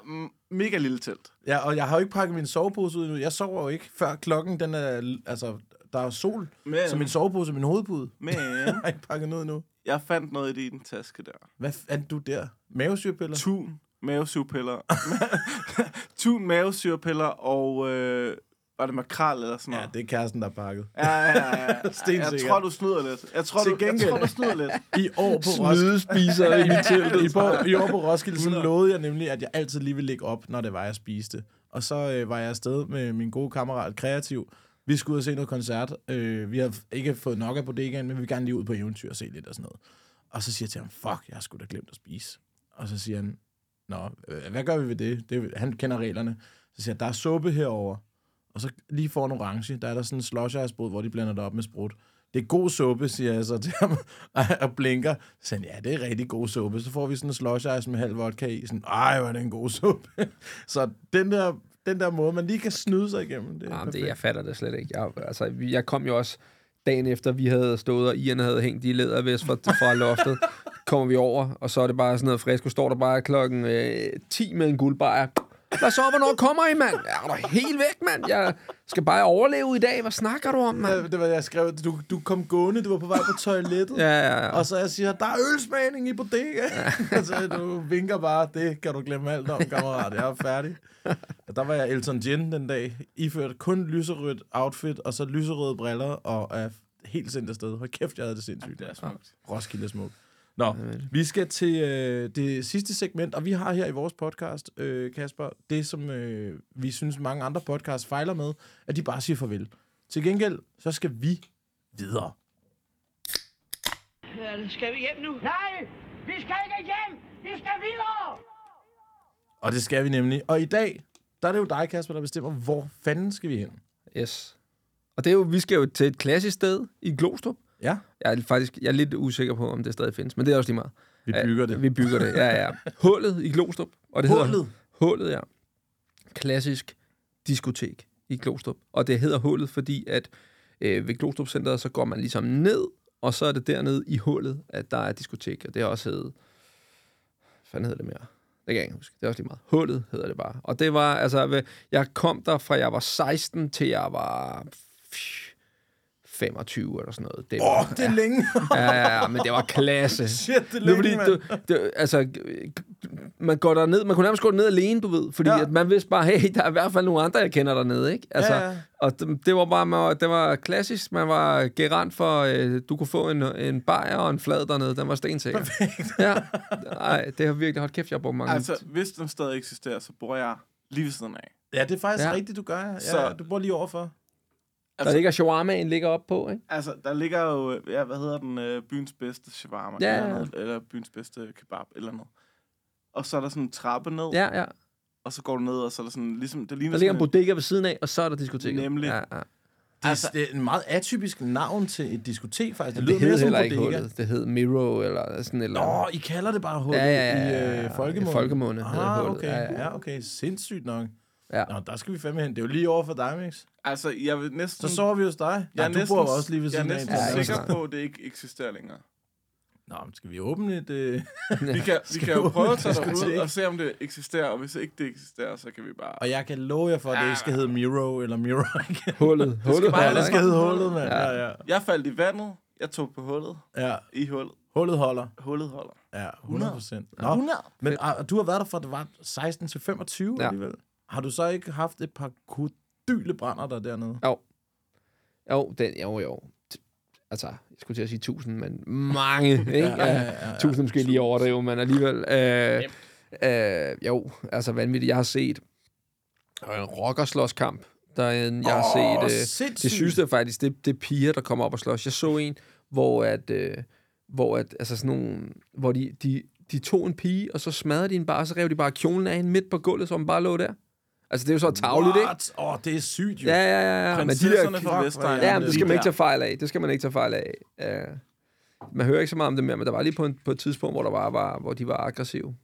mega lille telt. Ja, og jeg har jo ikke pakket min sovepose ud nu. Jeg sover jo ikke, før klokken, den er, altså, der er sol. Men, Så min sovepose er min hovedpude. men Jeg har ikke pakket noget nu. jeg fandt noget i din taske der. Hvad fandt du der? Mavesyrepiller? Tun, mavesyrepiller. Tun, mavesyrepiller og... Øh, var det makrel eller sådan Ja, noget? det er kæresten, der er pakket. Ja, ja, ja. ja. Jeg tror, du snyder lidt. Jeg tror, Til du, jeg tror, du snyder lidt. I år på Roskilde, Snydespiser i mit telt. i, år, I år på Roskilde, så lovede jeg nemlig, at jeg altid lige ville lægge op, når det var, jeg spiste. Og så øh, var jeg afsted med min gode kammerat Kreativ. Vi skulle ud og se noget koncert. Øh, vi har ikke fået nok af bodegaen, men vi vil gerne lige ud på eventyr og se lidt og sådan noget. Og så siger jeg til ham, fuck, jeg har sgu da glemt at spise. Og så siger han, nå, øh, hvad gør vi ved det? det han kender reglerne. Så siger jeg, der er suppe herover. Og så lige for en orange, der er der sådan en ice hvor de blander det op med sprut. Det er god suppe, siger jeg så til ham, og blinker. Så siger han, ja, det er rigtig god suppe. Så får vi sådan en slush med halv vodka i. Sådan, ej, hvor er det en god suppe. så den der, den der måde, man lige kan snyde sig igennem, det er Jamen, det, jeg fatter det slet ikke. Jeg, altså, jeg kom jo også dagen efter, vi havde stået, og Ian havde hængt i lædervest fra, fra loftet. Kommer vi over, og så er det bare sådan noget frisk. Og står der bare klokken øh, 10 med en guldbajer. Hvad så? Hvornår kommer I, mand? Jeg er da helt væk, mand. Jeg skal bare overleve i dag. Hvad snakker du om, mand? Ja, det var, jeg skrev, du, du kom gående, du var på vej på toilettet. Ja, ja, ja. Og så jeg siger, der er ølsmagning i bodega. altså, du vinker bare, det kan du glemme alt om, kammerat. Jeg er færdig. Og der var jeg Elton John den dag, iført kun lyserødt outfit, og så lyserøde briller, og er helt sendt afsted. Hold kæft, jeg havde det sindssygt. Det er smukt. Roskilde er smuk. Nå, vi skal til øh, det sidste segment, og vi har her i vores podcast, øh, Kasper, det som øh, vi synes mange andre podcasts fejler med, at de bare siger farvel. Til gengæld, så skal vi videre. Skal vi hjem nu? Nej, vi skal ikke hjem. Vi skal videre. Og det skal vi nemlig. Og i dag, der er det jo dig, Kasper, der bestemmer, hvor fanden skal vi hen? Yes. Og det er jo, vi skal jo til et klassisk sted i Glostrup. Ja, Jeg er faktisk jeg er lidt usikker på, om det stadig findes, men det er også lige meget. vi bygger det. Vi bygger det, ja, ja. Hullet i Glostrup. Og det Hullet? Hedder, hullet, ja. Klassisk diskotek i Glostrup. Og det hedder Hullet, fordi at øh, ved Glostrup Centeret, så går man ligesom ned, og så er det dernede i hullet, at der er diskotek. Og det har også heddet... Hvad fanden hedder det mere? Det kan jeg ikke huske. Det er også lige meget. Hullet hedder det bare. Og det var, altså, jeg kom der fra jeg var 16 til jeg var 25 eller sådan noget. Det var, oh, det er længe. ja, ja, ja, men det var klasse. Shit, det er er fordi, længe, du, det, altså, man går der ned, man kunne nærmest gå ned alene, du ved, fordi Ja. ja. at man vidste bare, hey, der er i hvert fald nogle andre, jeg kender dernede, ikke? Altså, Ja, ja. Og det, det var bare, man, det var klassisk, man var garant for, øh, du kunne få en, en bajer og en flad dernede, den var stensikker. Perfekt. ja, Ej, det har virkelig, hold kæft, jeg har brugt mange. Altså, hvis den stadig eksisterer, så bor jeg lige ved siden af. Ja, det er faktisk ja. Ja. rigtigt, du gør. Ja, Så- ja, du bor lige overfor. Der ligger shawarmaen ligger op på, ikke? Altså, der ligger jo, øh, ja, hvad hedder den, øh, byens bedste shawarma, Ja, eller, ja. noget, eller byens bedste kebab, eller noget. Og så er der sådan en trappe ned, Ja, ja. og så går du ned, og så er der sådan, ligesom, det ligner Der ligger en bodega ved siden af, og så er der diskoteket. Nemlig. Ja, ja. Det, altså, det er en meget atypisk navn til et diskotek, faktisk. Det, Det, lyder det mere som heller ikke hullet. Det hed Miro, eller sådan eller. Nå, I kalder det bare hullet Ja, ja, ja, ja, i ja. øh, folkemunde. I folkemunde hedder ah, hullet. okay. Ja, Ja, ja. ja. okay. Sindssygt nok. Ja. Nå, der skal vi fandme hen. Det er jo lige over for dig, Mix. Altså, jeg vil næsten... Så sover vi hos dig. jeg Nej, er du næsten, bor også lige ved jeg er siden af. næsten Ja, Thomas. sikker ikke på, at det ikke eksisterer længere. Nå, men skal vi åbne et... Øh... Vi kan, vi kan jo prøve at tage derud og se, om det eksisterer, og hvis ikke det eksisterer, så kan vi bare... Og jeg kan love jer for, at det ikke skal hedde Miro eller Miro. Hullet. Hullet. bare, holder, det skal hedde hullet, mand. Ja, Ja. ja. Jeg faldt i vandet, jeg tog på hullet, ja. i hullet. Hullet holder. Hullet holder. Ja, 100 procent. Nå, 100. men ah, du har været der fra, det var 16 til 25 ja. Ja. alligevel. Har du så ikke haft et par kodyle brænder der dernede? Jo. Jo, den, jo, jo. Altså, jeg skulle til at sige tusind, men mange, ikke? Ja, ja, ja, ja. Tusind måske lige overdrive, men alligevel. Øh, øh, jo, altså vanvittigt. Jeg har set en rockerslåskamp, der er en, jeg har Åh, set... Øh, sindssygt. det synes jeg faktisk, det, det er piger, der kommer op og slås. Jeg så en, hvor at, øh, hvor at, altså sådan nogle, hvor de, de, de tog en pige, og så smadrede de hende bare, og så rev de bare kjolen af hende midt på gulvet, så hun bare lå der. Altså, det er jo så tavligt, ikke? Åh, oh, det er sygt jo. Ja, ja, ja. ja. Men de der, fra Vestegn. Ja, men det skal man ikke tage fejl af. Det skal man ikke tage fejl af. Uh, man hører ikke så meget om det mere, men der var lige på, en, på et tidspunkt, hvor, der var, var, hvor de var aggressive.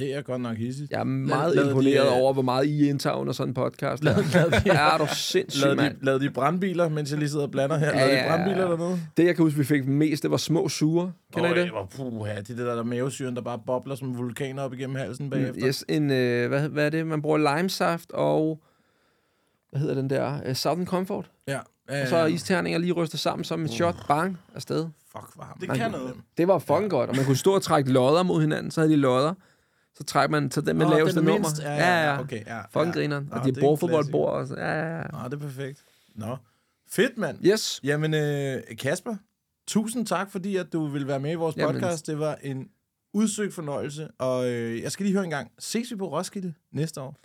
Det er godt nok hissigt. Jeg er meget de, imponeret øh, over, hvor meget I indtager under sådan en podcast. Der. Lavede de, Ja, er du sindssyg, mand. de, lavede de brandbiler, mens jeg lige sidder og blander her? Ja, lavede de ja, ja. brandbiler dernede? Det, jeg kan huske, vi fik mest, det var små sure. Kender I det? Åh, puha, det er det der, der mavesyren, der bare bobler som vulkaner op igennem halsen bagefter. Yes, en, øh, hvad, hvad er det? Man bruger limesaft og... Hvad hedder den der? Uh, Southern Comfort. Ja. ja, Og så er isterninger lige rystet sammen som en shot. Bang, afsted. Fuck, for ham. Det kan noget. Det var fucking godt, og man kunne stå og trække lodder mod hinanden, så havde de lodder. Så trækker man så den med Nå, laveste nummer. mindst. Ja, ja, ja. Okay, ja. Fucking ja. grineren. Nå, Og det de er en bordfodboldbord og så. Ja, ja, ja. Nå, det er perfekt. Nå. Fedt, mand. Yes. Jamen, øh, Kasper, tusind tak, fordi at du vil være med i vores Jamen. podcast. Det var en udsøgt fornøjelse, og øh, jeg skal lige høre en gang. Ses vi på Roskilde næste år?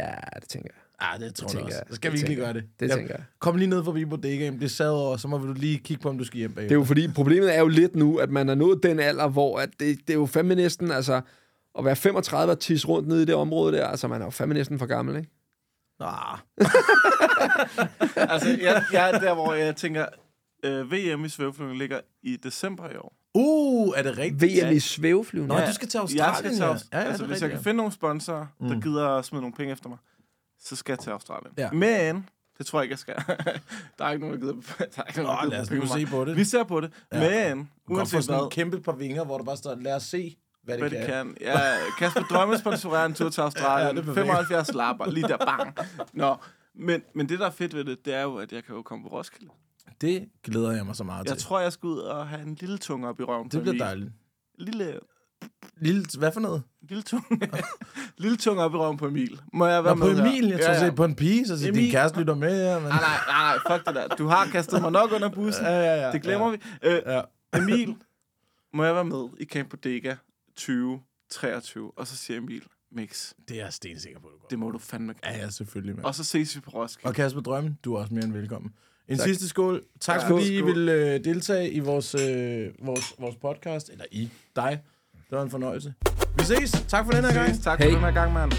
Ja, det tænker jeg. Ah, det tror Det jeg også. jeg. Så skal Det vi tænker gøre jeg. det. Det Ja, tænker jeg. Kom lige ned forbi bodegaen, det sad over, så må du lige kigge på, om du skal hjem bag. Det er jo fordi, problemet er jo lidt nu, at man er nået den alder, hvor at det, det er jo fandme næsten, altså, at være 35 og tisse rundt nede i det område der, altså man er jo fandme næsten for gammel, ikke? Ah, Altså, jeg, jeg er der, hvor jeg tænker, øh, VM i svæveflyvning ligger i december i år. uh, er det rigtigt? VM i svæveflyvning. Nå, du skal til Australien, Jeg skal til ja. Australien. Ja, ja, altså, hvis jeg kan finde nogle sponsorer, der gider at smide nogle penge efter mig, så skal jeg til Australien. Ja. Men, det tror jeg ikke, jeg skal. der er ikke nogen, der gider, der er ikke nogen, Nå, der lad os gider nu penge se på det. Vi ser på det. Ja. Men, Du kan få uanset sådan hvad, en kæmpe par vinger, hvor du bare står, lad os se, hvad det hvad kan. det kan. Ja, Kasper Drømme sponsorerer en tur til Ja, Australien. er perfekt. 75 lapper, lige der, bang. Nå, men, men det, der er fedt ved det, det er jo, at jeg kan jo komme på Roskilde. Det glæder jeg mig så meget Jeg til. tror, jeg skal ud og have en lille tunge op i røven. på det bliver dejligt. Lille, Lille, hvad for noget? lille tunge. lille tunge op i røven på Emil. Må jeg Nå, være på med her? Emil, jeg tror ja, ja. ja, på en pige, så siger din kæreste lytter med, ja, men... Nej, nej, nej, fuck det der. Du har kastet mig nok under bussen. Ja, ja, ja. Det glemmer ja. vi. Øh, Ja. Emil, må jeg være med i Camp Bodega 2023? Og så siger Emil, Mix, Det er jeg stensikker på, du går. det må du fandme Ja, gerne. ja, selvfølgelig, mand. Og så ses vi på Roskilde. Og Kasper Drømme, du er også mere end velkommen. En Tak. sidste skål. Tak Ja, fordi I skål. vil øh, deltage i vores, øh, vores, vores podcast. Eller I. Dig. Det var en fornøjelse. Vi ses. Tak for den her gang. Ses. Tak Hey. for den her gang, mand.